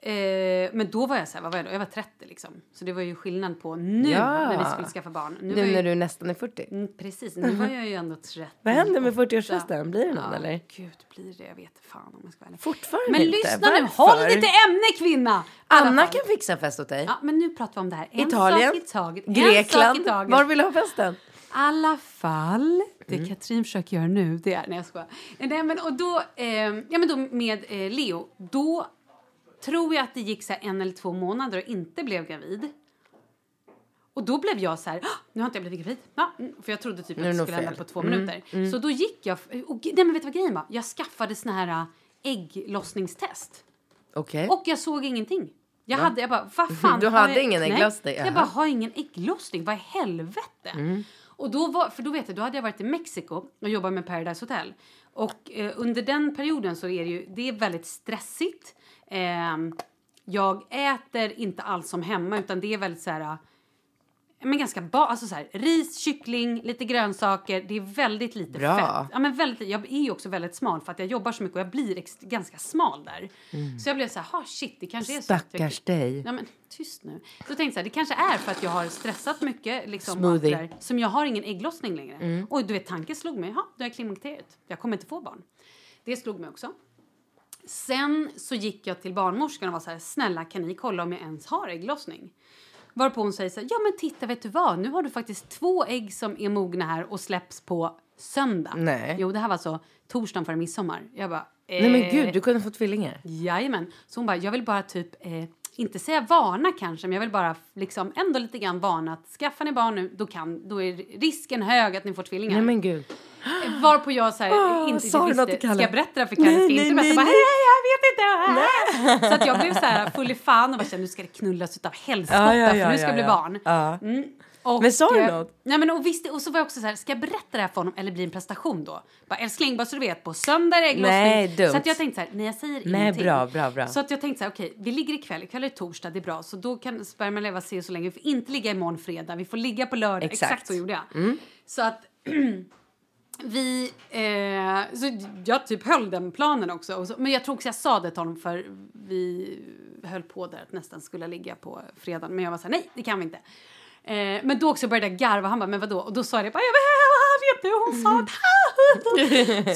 Eh, men då var jag så här, vad var jag då? Jag var 30 liksom. Så det var ju skillnad på nu Ja. när vi skulle skaffa barn. Nu, Nu jag, när du nästan är 40. Mm, Precis, nu var jag ju ändå 30. Vad händer med 40-årsfesten? Blir det någon, ja, eller? Gud, blir det? Jag vet fan om jag ska vara ärlig. Fortfarande Men inte. lyssna nu, Varför? håll dig till ämne kvinna! I Anna kan fixa fest åt dig. Ja, men nu pratar vi om det här. En Italien, sak i taget. Grekland. i taget. Var vill du ha festen? alla fall, det Mm. Katrin försöker göra nu, det är... Nej, jag skojar. Nej, men, och då, eh, ja, men då med eh, Leo, då tror jag att det gick så en eller två månader och inte blev gravid. Och då blev jag så här, "Ah, nu har inte jag blivit gravid. Ja, mm, för jag trodde typ att det skulle hända på två Mm, minuter. Så då gick jag, och, nej men vet du vad grejen var? Jag skaffade såna här äh, ägglossningstest. Okej. Och jag såg ingenting. Jag hade, jag bara, vad fan. Du hade jag, ingen nej, ägglossning? Jag bara, har ingen ägglossning? Vad i helvete? Mm. Och då var, för då vet jag, då hade jag varit i Mexiko och jobbat med Paradise Hotel. Och eh, under den perioden så är det ju, det är väldigt stressigt. Ehm, jag äter inte alls som hemma utan det är väldigt så här men ganska ba alltså så här, ris, kyckling, lite grönsaker. Det är väldigt lite Bra. fett. Ja, men väldigt, jag är ju också väldigt smal för att jag jobbar så mycket och jag blir ganska smal där. Så jag blev så här, ha shit, det kanske är så. jag- Mm. Stackars dig. Ja, men tyst nu. Så jag tänkte så här, det kanske är för att jag har stressat mycket. Liksom, Smoothie. där, som jag har ingen ägglossning längre. Och du vet, tanken slog mig, ja, då är jag klimakteriet. Jag kommer inte få barn. Det slog mig också. Sen så gick jag till barnmorskan och var så här, snälla kan ni kolla om jag ens har ägglossning? Varpå hon säger så här, ja men titta vet du vad, nu har du faktiskt två ägg som är mogna här och släpps på söndag. Nej. Jo, det här var så torsdagen före midsommar. Jag bara, eh, Nej men gud, du kunde få tvillingar. Jajamän. Så hon bara, jag vill bara typ, eh, inte säga varna kanske, men jag vill bara liksom ändå lite grann varna att skaffar ni barn nu, då, kan, då är risken hög att ni får tvillingar. Nej men gud. Varpå jag så här, Åh, inte du visste, ska jag berätta det för Kalle? Nej, Ska jag nej, inte berätta? nej, Bara, nej. hej, jag vet inte! Så att jag blev så här full i fan och bara kände, nu ska det knullas utav helskotta Ja, ja, ja, för nu ska ja, det bli barn. Mm. Och, Men sa du eh, något? Nej, men och, visst, och så var jag också så här, ska jag berätta det här för honom eller bli en prestation då? Bara, älskling, bara så du vet, på söndag är det ägglossning. Nej, dumt. Så att jag tänkte så här, nej jag säger Nej, ingenting. bra, bra, bra. Så att jag tänkte så här, okej, vi ligger ikväll, ikväll är torsdag, det är bra, så då kan sperman leva se så länge. Vi får inte ligga imorgon fredag, vi får ligga på lördag. Exakt. Mm. Exakt så gjorde jag. Så att vi, eh, så jag typ höll den planen också. Så, men jag tror också jag sa det till honom för vi höll på där att nästan skulle ligga på fredagen. Men jag var så här, nej det kan vi inte. Eh, men då också började jag garva. Han bara, men vadå? Och då sa jag det, bara, jag vet du, hon sa att...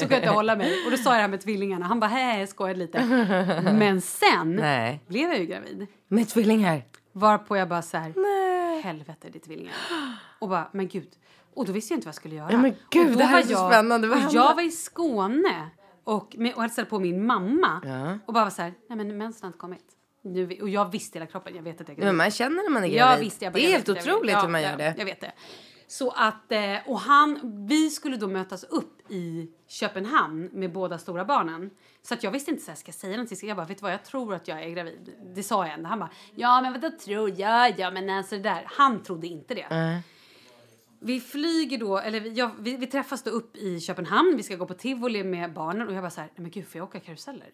så kunde jag inte hålla mig. Och då sa jag det här med tvillingarna. Han bara, hej, jag skojade lite. Men sen Nej. blev jag ju gravid. Med tvillingar. Varpå jag bara så här, helvete det är tvillingar. Och bara, men gud. Och då visste jag inte vad jag skulle göra. Ja, men gud, och då det här är så spännande. Vad och jag var i Skåne och, med, och hälsade på min mamma. Ja. Och bara var så här, nej men mensen har inte kommit. Vi- och jag visste hela kroppen, jag vet att jag är Men gravid. man känner när man är gravid. jag bara, det är jag helt jag otroligt Ja, hur man gör det. Jag vet det. Så att, eh, och han, vi skulle då mötas upp i Köpenhamn med båda stora barnen. Så att jag visste inte så här, ska jag säga någonting. Jag bara, vet du vad, jag tror att jag är gravid. Det sa jag ändå. Han bara, ja men vadå tror jag? Ja men alltså det där. Han trodde inte det. Vi flyger då, eller vi, ja, vi, vi träffas då upp i Köpenhamn. Vi ska gå på tivoli med barnen och jag bara så här, nej men gud får jag åka karuseller?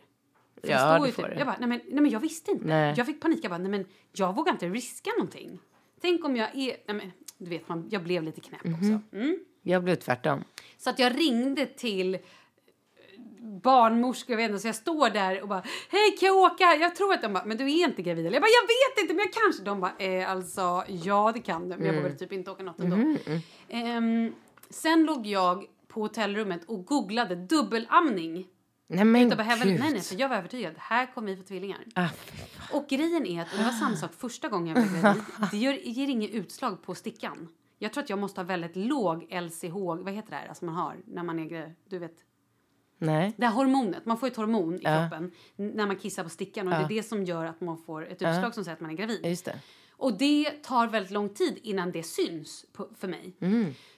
För Ja, står det ju får typ-. Jag bara, nej men, nej men jag visste inte. Nej. Jag fick panik. Jag bara, nej men jag vågar inte riska någonting. Tänk om jag är, nej men du vet man, jag blev lite knäpp Mhm. också. Mm. Jag blev tvärtom. Så att jag ringde till eh, barnmorskor, jag vet inte, så jag står där och bara hej kan jag åka? Jag tror att de bara, men du är inte gravid eller? Jag bara, jag vet inte men jag kanske. De bara, eh, alltså ja det kan du men jag vågade typ inte åka något ändå. Ehm, sen låg jag på hotellrummet och googlade dubbelamning. Nej men Utan heaven, gud. nej, nej, för jag var övertygad. Här kommer vi få tvillingar. Ah, Och grejen är att, och det var samma sak första gången jag blev gravid, det gör, ger inget utslag på stickan. Jag tror att jag måste ha väldigt låg LCH, vad heter det här, alltså man har när man är gravid, du vet. nej. Det här hormonet, man får ett hormon i Ja. kroppen när man kissar på stickan och det är det som gör att man får ett utslag som säger att man är gravid. Just det. Och det tar väldigt lång tid innan det syns på, för mig.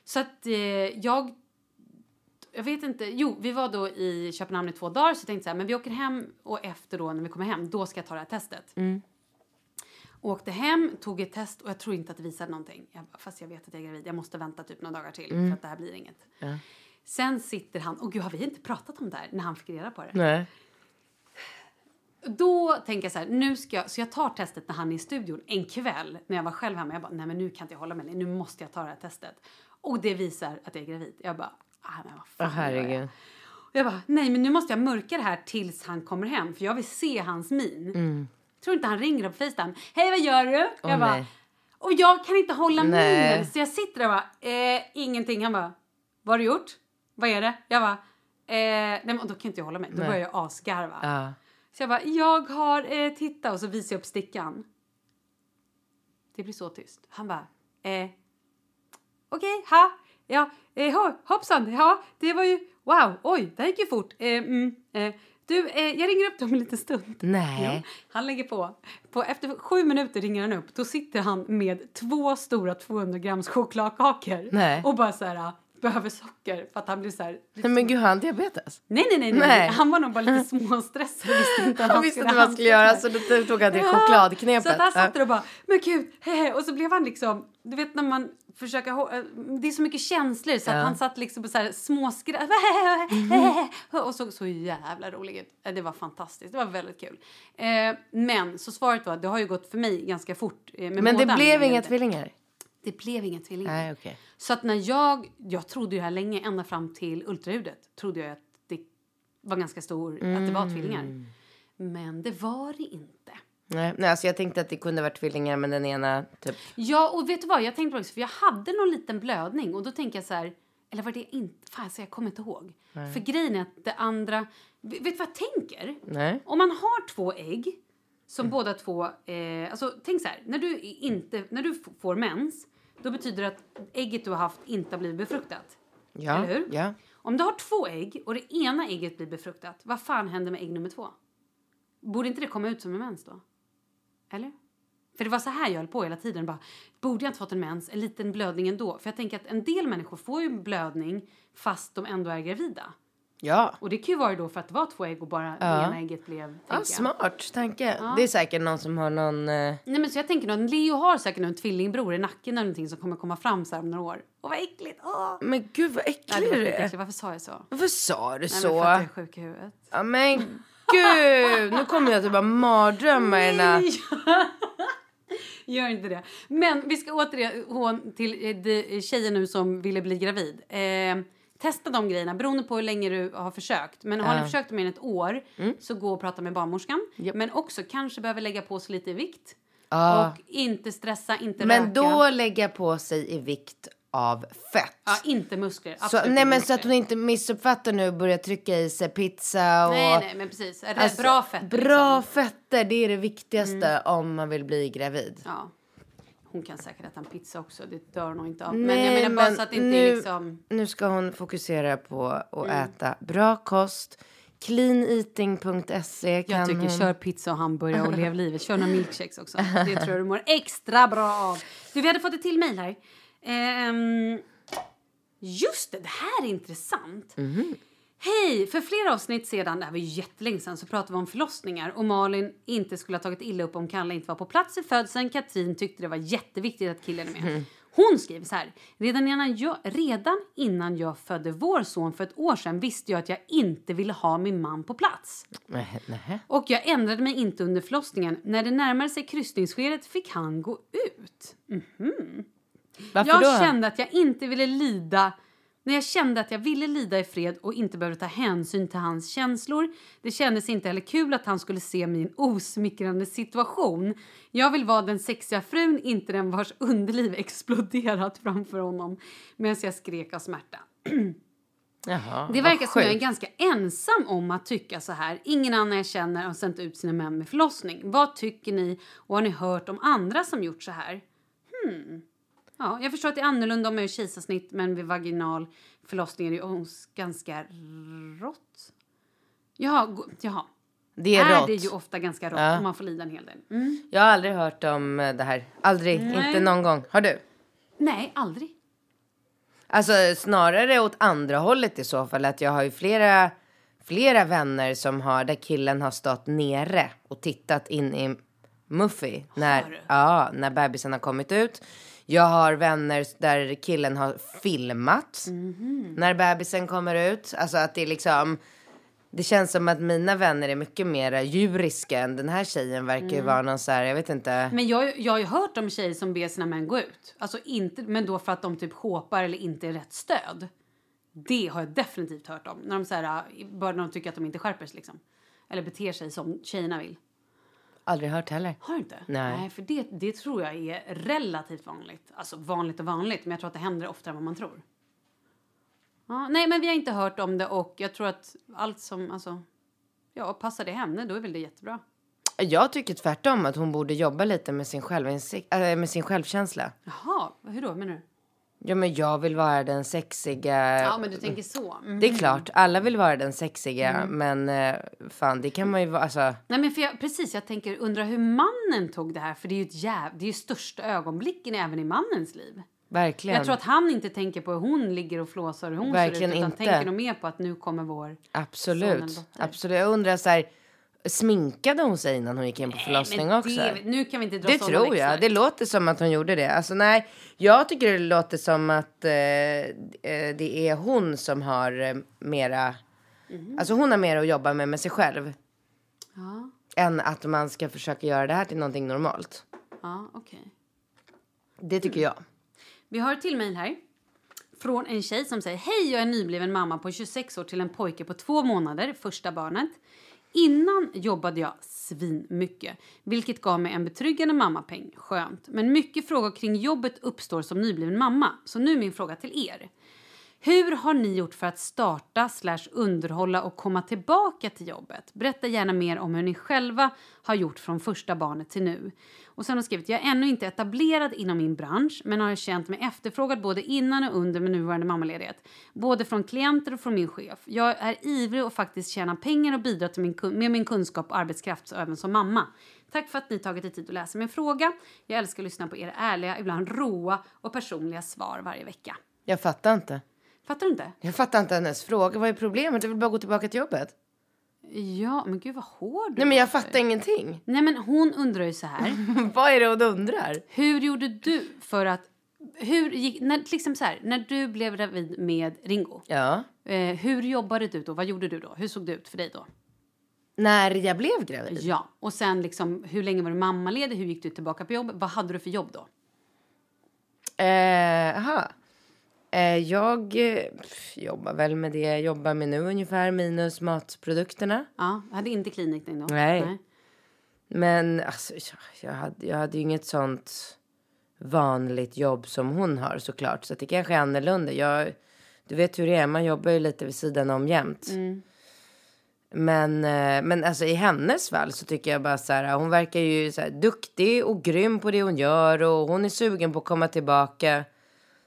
Så att eh, jag... Jag vet inte. Jo, vi var då i Köpenhamn i två dagar så jag tänkte så här, men vi åker hem och efter då när vi kommer hem, då ska jag ta det här testet. Åkte hem, tog ett test och jag tror inte att det visade någonting. Jag, fast jag vet att jag är gravid, jag måste vänta typ några dagar till för att det här blir inget. Sen sitter han, och gud har vi inte pratat om det här när han fick reda på det? Nej. Då tänker jag så här, nu ska jag, så jag tar testet när han är i studion en kväll när jag var själv hemma. Jag bara, nej men nu kan inte jag hålla mig, nu måste jag ta det här testet. Och det visar att jag är gravid. Jag bara, ah, men vad fan jag? herregud. Jag bara, nej men nu måste jag mörka det här tills han kommer hem för jag vill se hans min. Tror inte han ringer på Facetime. Hej vad gör du? jag Åh, bara, nej. och jag kan inte hålla minen så jag sitter där och bara, eh, ingenting. Han bara, vad har du gjort? Vad är det? Jag bara, eh, nej men då kan inte jag hålla mig. Då Nej. börjar jag asgarva. Ja. Så jag bara, jag har eh, tittat och så visar jag upp stickan. Det blir så tyst. Han bara, eh, okej, ha, ja, eh, ho, hoppsan, ja, det var ju, wow, oj, det gick ju fort. Eh, mm, eh, du, eh, jag ringer upp dig om en liten stund. Nej. Jo, han lägger på. på. Efter sju minuter ringer han upp. Då sitter han med två stora 200 grams chokladkakor. Nej. Och bara så här, behöver socker för att han blir så här... Nej men gud, har han diabetes? Nej, nej, nej, nej. Nej. Han var nog bara lite småstressad visste inte Han visste inte vad han skulle göra så då tog han Ja, chokladknepet. Så att han satt Ja. där och bara, men gud, hehe. Och så blev han liksom, du vet när man försöker, hå- eh, det är så mycket känslor så Ja. han satt liksom på så här småskratt. Och såg så jävla rolig ut. Eh, Det var fantastiskt, det var väldigt kul. Eh, men så svaret var, det har ju gått för mig ganska fort. Men det blev inga tvillingar? Det blev inga tvillingar. Nej okej. Så att när jag, jag trodde ju det här länge, ända fram till ultraljudet, trodde jag att det var ganska stor, att det Mm. var tvillingar. Men det var det inte. Nej, nej alltså jag tänkte att det kunde varit tvillingar men den ena typ. Ja, och vet du vad? Jag tänkte också, för jag hade någon liten blödning och då tänker jag så här, eller var det inte? Fan, så jag kommer inte ihåg. För grejen är att det andra, vet du vad jag tänker? Nej. Om man har två ägg som båda två, eh, alltså tänk så här, när du, inte, när du får mens, då betyder det att ägget du har haft inte har blivit befruktat. Ja. Eller hur? Ja. Om du har två ägg och det ena ägget blir befruktat, vad fan händer med ägg nummer två? Borde inte det komma ut som en mens då? Eller? För det var så här jag höll på hela tiden. Bara, borde jag inte fått en mens? En liten blödning ändå? För jag tänker att en del människor får ju blödning fast de ändå är gravida. Ja. Och det kan ju vara då för att det var två ägg och bara Ja. ena ägget blev... tänker Ja, smart tanke. Det är säkert någon som har någon... Eh... Nej men så jag tänker nog Leo har säkert en tvillingbror i nacken eller någonting som kommer komma fram så om några år. Åh vad äckligt! Åh! Men gud vad Nej, äcklig du är. Varför sa jag så? Nej, Varför sa du men så? för att jag är sjuk i huvudet. Ja men gud! Nu kommer jag till bara mardrömmar natt. Gör inte det. Men vi ska återigen till eh, tjejen nu som ville bli gravid. Eh, testa de grejerna beroende på hur länge du har försökt. Men har ni försökt mer än ett år så gå och prata med barnmorskan. Japp. Men också kanske behöver lägga på sig lite i vikt. Ja. Och inte stressa, inte Men röka. då lägga på sig i vikt av fett. Ja, inte muskler. Så, nej men så att muskler. hon inte missuppfattar nu och börjar trycka i sig pizza och... Nej, nej, men precis. Är det Alltså, bra fett. Bra liksom. fetter, det är det viktigaste om man vill bli gravid. Ja. Hon kan säkert äta en pizza också. Det dör hon nog inte av. Nej, men jag menar bara men så att det inte nu, är liksom... nu ska hon fokusera på att Mm. äta bra kost. Cleaneating.se kan Jag tycker hon... kör pizza och hamburgare och lev livet. Kör några milkshakes också. Det tror jag du mår extra bra av. Du, vi hade fått ett till mejl här. Ehm, just det, det här är intressant. Mhm. Hej! För flera avsnitt sedan, det här var ju jättelänge sedan, så pratade vi om förlossningar och Malin inte skulle ha tagit illa upp om Kalle inte var på plats i födseln. Katrin tyckte det var jätteviktigt att killen är med. Mhm. Hon skriver så här. Redan innan, jag, redan innan jag födde vår son för ett år sedan visste jag att jag inte ville ha min man på plats. Nej, nej. Och jag ändrade mig inte under förlossningen. När det närmade sig kryssningsskedet fick han gå ut. Varför jag då? kände att jag inte ville lida när jag kände att jag ville lida i fred och inte behövde ta hänsyn till hans känslor. Det kändes inte heller kul att han skulle se min osmickrande situation. Jag vill vara den sexiga frun, inte den vars underliv exploderat framför honom medan jag skrek av smärta. Jaha, Det verkar som jag är ganska ensam om att tycka så här. Ingen annan jag känner har sänt ut sina män med förlossning. Vad tycker ni och har ni hört om andra som gjort så här? Hmm. Ja, jag förstår att det är annorlunda om man gör kejsarsnitt men vid vaginal förlossning är det ju ganska rått. Jaha, jaha. Det är, är rått. det ju ofta ganska rått Ja. och man får lida en hel del. Mm. Jag har aldrig hört om det här. Aldrig. Nej. Inte någon gång. Har du? Nej, aldrig. Alltså snarare åt andra hållet i så fall. Att jag har ju flera, flera vänner som har, där killen har stått nere och tittat in i Muffy. När, ja, när bebisen har kommit ut. Jag har vänner där killen har filmat Mhm. när bebisen kommer ut. Alltså att det är liksom, det känns som att mina vänner är mycket mer djuriska än den här tjejen verkar ju vara någon så här, jag vet inte. Men jag, jag har ju hört om tjejer som ber sina män gå ut. Alltså inte, men då för att de typ håpar eller inte är rätt stöd. Det har jag definitivt hört om. När de, så här, bör, de tycker att de inte skärper sig liksom. Eller beter sig som tjejerna vill. Aldrig hört heller. Har du inte? Nej. för det, det tror jag är relativt vanligt. Alltså vanligt och vanligt, men jag tror att det händer oftare än vad man tror. Ja, nej, men vi har inte hört om det och jag tror att allt som, alltså, ja, passar det henne, då är väl det jättebra. Jag tycker tvärtom att hon borde jobba lite med sin, självinsikt, äh, med sin självkänsla. Jaha, hur då menar du? Ja, men jag vill vara den sexiga. Ja, men du tänker så. Mm. Det är klart, alla vill vara den sexiga, men eh, fan, det kan man ju vara. Alltså, Nej men för jag, precis, jag tänker undra hur mannen tog det här för det är ju ett jäv, det är ju största ögonblicken även i mannens liv. verkligen. Jag tror att han inte tänker på hur hon ligger och flåsar och hur hon Verkligen ser ut utan inte. tänker nog mer på att nu kommer vår Absolut. Absolut. Jag undrar så här, sminkade hon sig innan hon gick in på förlossning Men också? det, nu kan vi inte dra Det tror växlar. jag. Det låter som att hon gjorde det. Alltså nej, jag tycker det låter som att eh, eh, det är hon som har eh, mera, Mhm. alltså hon har mer att jobba med med sig själv. Ja, Än att man ska försöka göra det här till någonting normalt. ja okej. Det tycker jag. Vi har ett till mejl här. Från en tjej som säger Hej, jag är nybliven mamma på 26 år till en pojke på två månader, första barnet. Innan jobbade jag svinmycket, vilket gav mig en betryggande mammapeng. Skönt. Men mycket frågor kring jobbet uppstår som nybliven mamma. Så nu min fråga till er. Hur har ni gjort för att starta, slash underhålla och komma tillbaka till jobbet? Berätta gärna mer om hur ni själva har gjort från första barnet till nu. Och sen har hon skrivit, jag är ännu inte etablerad inom min bransch men har känt mig efterfrågad både innan och under min nuvarande mammaledighet. Både från klienter och från min chef. Jag är ivrig och faktiskt tjäna pengar och bidra till min, med min kunskap och arbetskraft även som mamma. Tack för att ni tagit er tid att läsa min fråga. Jag älskar att lyssna på era ärliga, ibland råa och personliga svar varje vecka. Jag fattar inte. Fattar du inte? Jag fattar inte hennes fråga. Vad är problemet? Jag vill bara gå tillbaka till jobbet. Ja, men gud vad hård du Nej men jag fattar ingenting. Nej men hon undrar ju så här. Vad är det hon undrar? hur gjorde du för att... Hur gick, när, exempel så här, när du blev gravid med Ringo. Ja. Eh, hur jobbade du då? Vad gjorde du då? Hur såg det ut för dig då? När jag blev gravid? Ja, och sen liksom hur länge var du mammaledig? Hur gick du tillbaka på jobb? Vad hade du för jobb då? Eh, aha. Eh, jag jobbar väl med det jag jobbar med nu ungefär, minus matprodukterna. Ja, jag hade inte klinikning då. Nej. Men alltså, jag, hade, jag hade ju inget sånt vanligt jobb som hon har såklart. Så det kanske är annorlunda. Jag, du vet hur det är, man jobbar ju lite vid sidan om jämt. Men, eh, men alltså i hennes fall så tycker jag bara så här, hon verkar ju så här duktig och grym på det hon gör och hon är sugen på att komma tillbaka.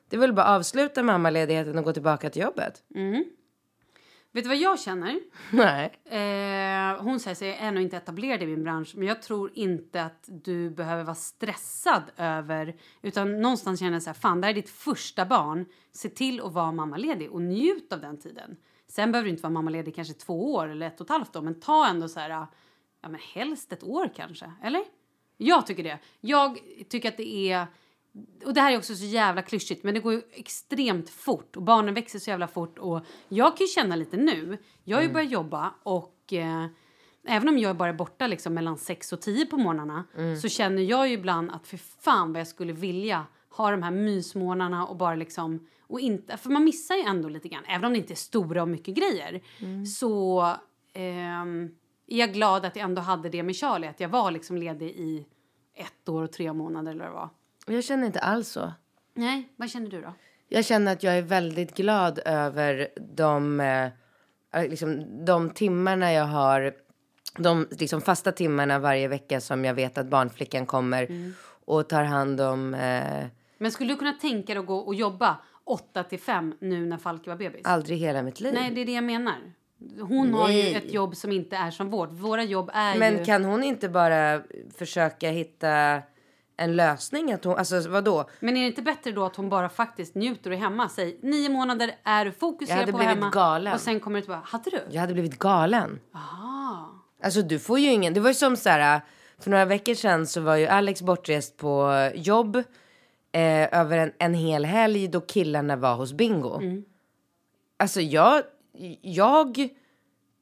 Det är väl bara avsluta mammaledigheten och gå tillbaka till jobbet? Vet du vad jag känner? Nej. Eh, hon säger sig ännu inte etablerad i min bransch, men jag tror inte att du behöver vara stressad över, utan någonstans känner jag så här, fan det här är ditt första barn, se till att vara mammaledig och njut av den tiden. Sen behöver du inte vara mammaledig kanske två år eller ett och ett halvt år, men ta ändå så här, ja men helst ett år kanske, eller? Jag tycker det. Jag tycker att det är och det här är också så jävla klyschigt men det går ju extremt fort och barnen växer så jävla fort och jag kan ju känna lite nu, jag har ju börjat jobba och eh, även om jag bara är borta liksom mellan 6 och 10 på morgnarna så känner jag ju ibland att för fan vad jag skulle vilja ha de här mysmånaderna och bara liksom och inte, för man missar ju ändå lite grann, även om det inte är stora och mycket grejer. Så ehm, är jag glad att jag ändå hade det med Charlie, att jag var liksom ledig i ett år och tre månader eller vad det var. Jag känner inte alls så. Nej, vad känner du då? Jag känner att jag är väldigt glad över de, eh, liksom, de timmarna jag har. De liksom, fasta timmarna varje vecka som jag vet att barnflickan kommer och tar hand om. Eh, Men skulle du kunna tänka dig att gå och jobba 8 till 5 nu när Falke var bebis? aldrig i hela mitt liv. Nej, det är det jag menar. Hon har ju Nej. ett jobb som inte är som vårt. Våra jobb är ju... Men kan hon inte bara försöka hitta en lösning? Att hon, alltså vadå? Men är det inte bättre då att hon bara faktiskt njuter och är hemma? Säg nio månader är du fokuserad på hemma. galen. Och sen kommer du tillbaka. Hade du? Jag hade blivit galen. Ah. Alltså du får ju ingen, det var ju som så här, för några veckor sedan så var ju Alex bortrest på jobb eh, över en, en hel helg då killarna var hos Bingo. Alltså jag, jag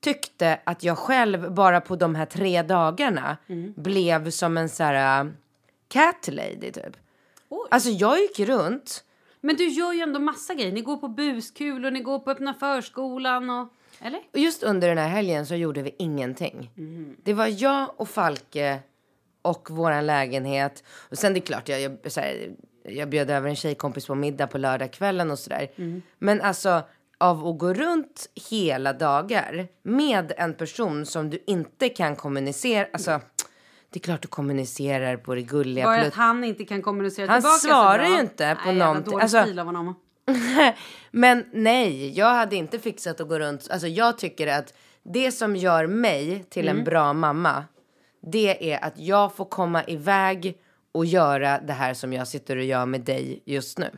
tyckte att jag själv bara på de här tre dagarna blev som en så här cat lady typ. Oj. Alltså jag gick runt. Men du gör ju ändå massa grejer. Ni går på buskul och ni går på öppna förskolan och... Eller? Och just under den här helgen så gjorde vi ingenting. Det var jag och Falke och våran lägenhet. Och sen det är klart, jag, jag, här, jag bjöd över en tjejkompis på middag på lördagskvällen och sådär. Men alltså av att gå runt hela dagar med en person som du inte kan kommunicera. Alltså, det är klart du kommunicerar på det gulliga. Bara att han inte kan kommunicera Han tillbaka så svarar ju inte på Nej, någonting. dålig Alltså- stil av honom. Men nej, jag hade inte fixat att gå runt. Alltså jag tycker att det som gör mig till Mm. en bra mamma, det är att jag får komma iväg och göra det här som jag sitter och gör med dig just nu.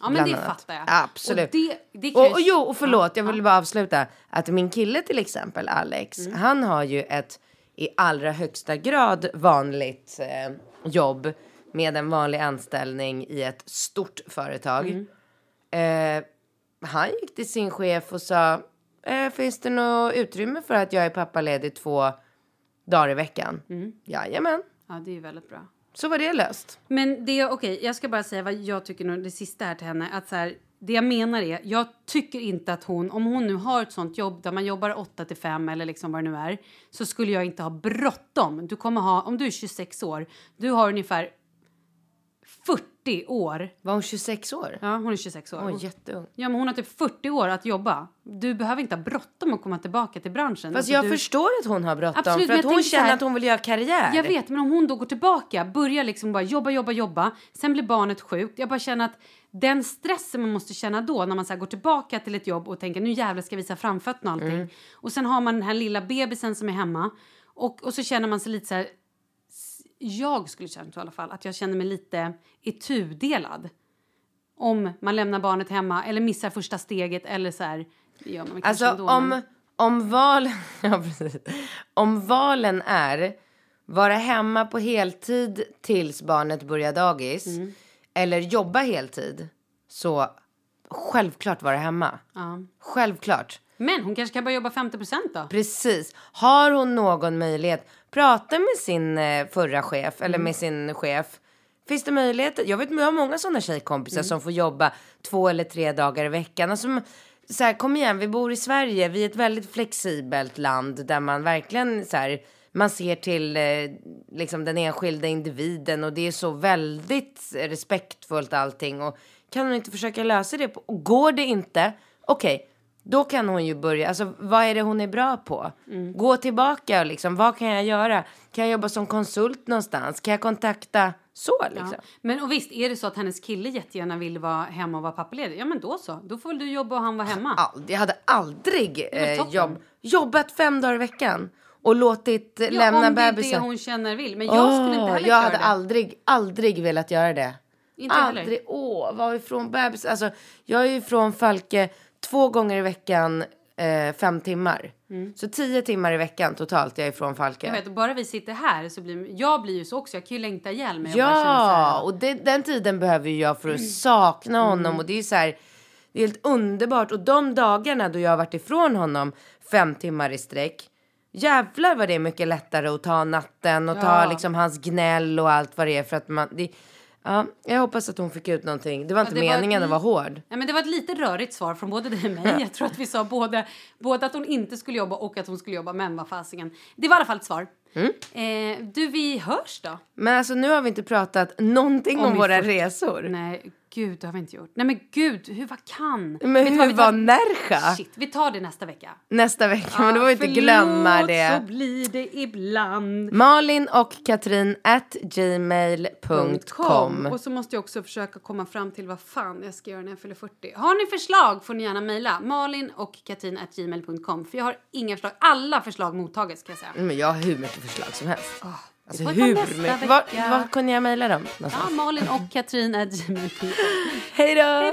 Ja, men det annat. fattar jag. Absolut. Och det, det kan Och, och jo, och förlåt, jag vill bara avsluta. Att min kille till exempel, Alex, Mm. han har ju ett i allra högsta grad vanligt eh, jobb med en vanlig anställning i ett stort företag. Mm. Eh, han gick till sin chef och sa, eh, finns det något utrymme för att jag är pappaledig två dagar i veckan? Mm. Jajamän, Ja, det är väldigt bra. så var det löst. Men det, okej, jag ska bara säga vad jag tycker nu, det sista här till henne. Att så här, det jag menar är, jag tycker inte att hon, om hon nu har ett sånt jobb där man jobbar 8 till 5 eller liksom vad det nu är, så skulle jag inte ha bråttom. Du kommer ha, om du är 26 år, du har ungefär 40 år. Var hon 26 år? Ja, hon är 26 år. Hon är jätteung. Ja, men hon har typ 40 år att jobba. Du behöver inte ha bråttom att komma tillbaka till branschen. Fast Alltså, jag du... förstår att hon har bråttom Absolut, för att hon känner här- att hon vill göra karriär. Jag vet, men om hon då går tillbaka, börjar liksom bara jobba, jobba, jobba, sen blir barnet sjukt. Jag bara känner att den stressen man måste känna då när man så går tillbaka till ett jobb och tänker nu jävlar ska jag visa framfötterna och allting. Mm. Och sen har man den här lilla bebisen som är hemma och, och så känner man sig lite så här, jag skulle känna så i alla fall, att jag känner mig lite itudelad. Om man lämnar barnet hemma eller missar första steget eller så här, gör man Alltså ändå, om, men- om, val, ja, precis. om valen är vara hemma på heltid tills barnet börjar dagis Mm. eller jobba heltid så självklart vara hemma. Ja. Självklart. Men hon kanske kan börja jobba 50 då? Precis. Har hon någon möjlighet, prata med sin eh, förra chef eller Mm. med sin chef. Finns det möjligheter? Jag vet jag har många sådana tjejkompisar Mm. som får jobba två eller tre dagar i veckan. Alltså, så här, kom igen, vi bor i Sverige. Vi är ett väldigt flexibelt land där man verkligen så här, man ser till eh, liksom den enskilda individen och det är så väldigt respektfullt allting. Och kan hon inte försöka lösa det? På, och går det inte, okej, då kan hon ju börja, alltså vad är det hon är bra på? Gå tillbaka och liksom, vad kan jag göra? Kan jag jobba som konsult någonstans? Kan jag kontakta så liksom? Ja. Men och visst, är det så att hennes kille jättegärna vill vara hemma och vara pappaledig, ja men då så. Då får väl du jobba och han vara hemma. Ald- jag hade aldrig eh, jobb, jobbat fem dagar i veckan och låtit Ja, lämna om det är det bebisen. hon känner vill. Men jag skulle inte Åh, heller jag hade det. aldrig, aldrig velat göra det. Inte heller. aldrig. Åh, vara ifrån bebis. Alltså, jag är ju ifrån Falke två gånger i veckan, eh, fem timmar. Så tio timmar i veckan totalt jag är ifrån Falke. Mm. Jag vet, och bara vi sitter här så blir jag blir ju så också. Jag kan ju längta ihjäl mig. Ja, och det, den tiden behöver jag för att sakna honom. Och det är så här, det är helt underbart. Och de dagarna då jag har varit ifrån honom fem timmar i sträck. Jävlar vad det är mycket lättare att ta natten och ta Ja. liksom hans gnäll och allt vad det är för att man... Det, ja, jag hoppas att hon fick ut någonting. Det var inte det var meningen att vara hård. Ja, men det var ett lite rörigt svar från både dig och mig. Jag tror att vi sa både, både att hon inte skulle jobba och att hon skulle jobba. Men vad fasingen. Det var i alla fall ett svar. Mm. Eh, du, vi hörs då. Men alltså nu har vi inte pratat någonting om, Om våra får- resor. Nej, gud, det har vi inte gjort. Nej, men gud, hur vad kan? Men Vet vad, hur tar- var Nerja? Shit, vi tar det nästa vecka. Nästa vecka, men då får vi inte glömma så det. blir det ibland. Malin och Katrin at gmail.com. Och så måste jag också försöka komma fram till vad fan jag ska göra när jag fyller 40. Har ni förslag får ni gärna mejla malin och katrin at gmail.com för jag har inga förslag. Alla förslag mottaget ska jag säga. Men jag har hur mycket förslag som helst. Alltså hur mycket? var kunde jag mejla dem? Ja, malin och katrin. Hej då!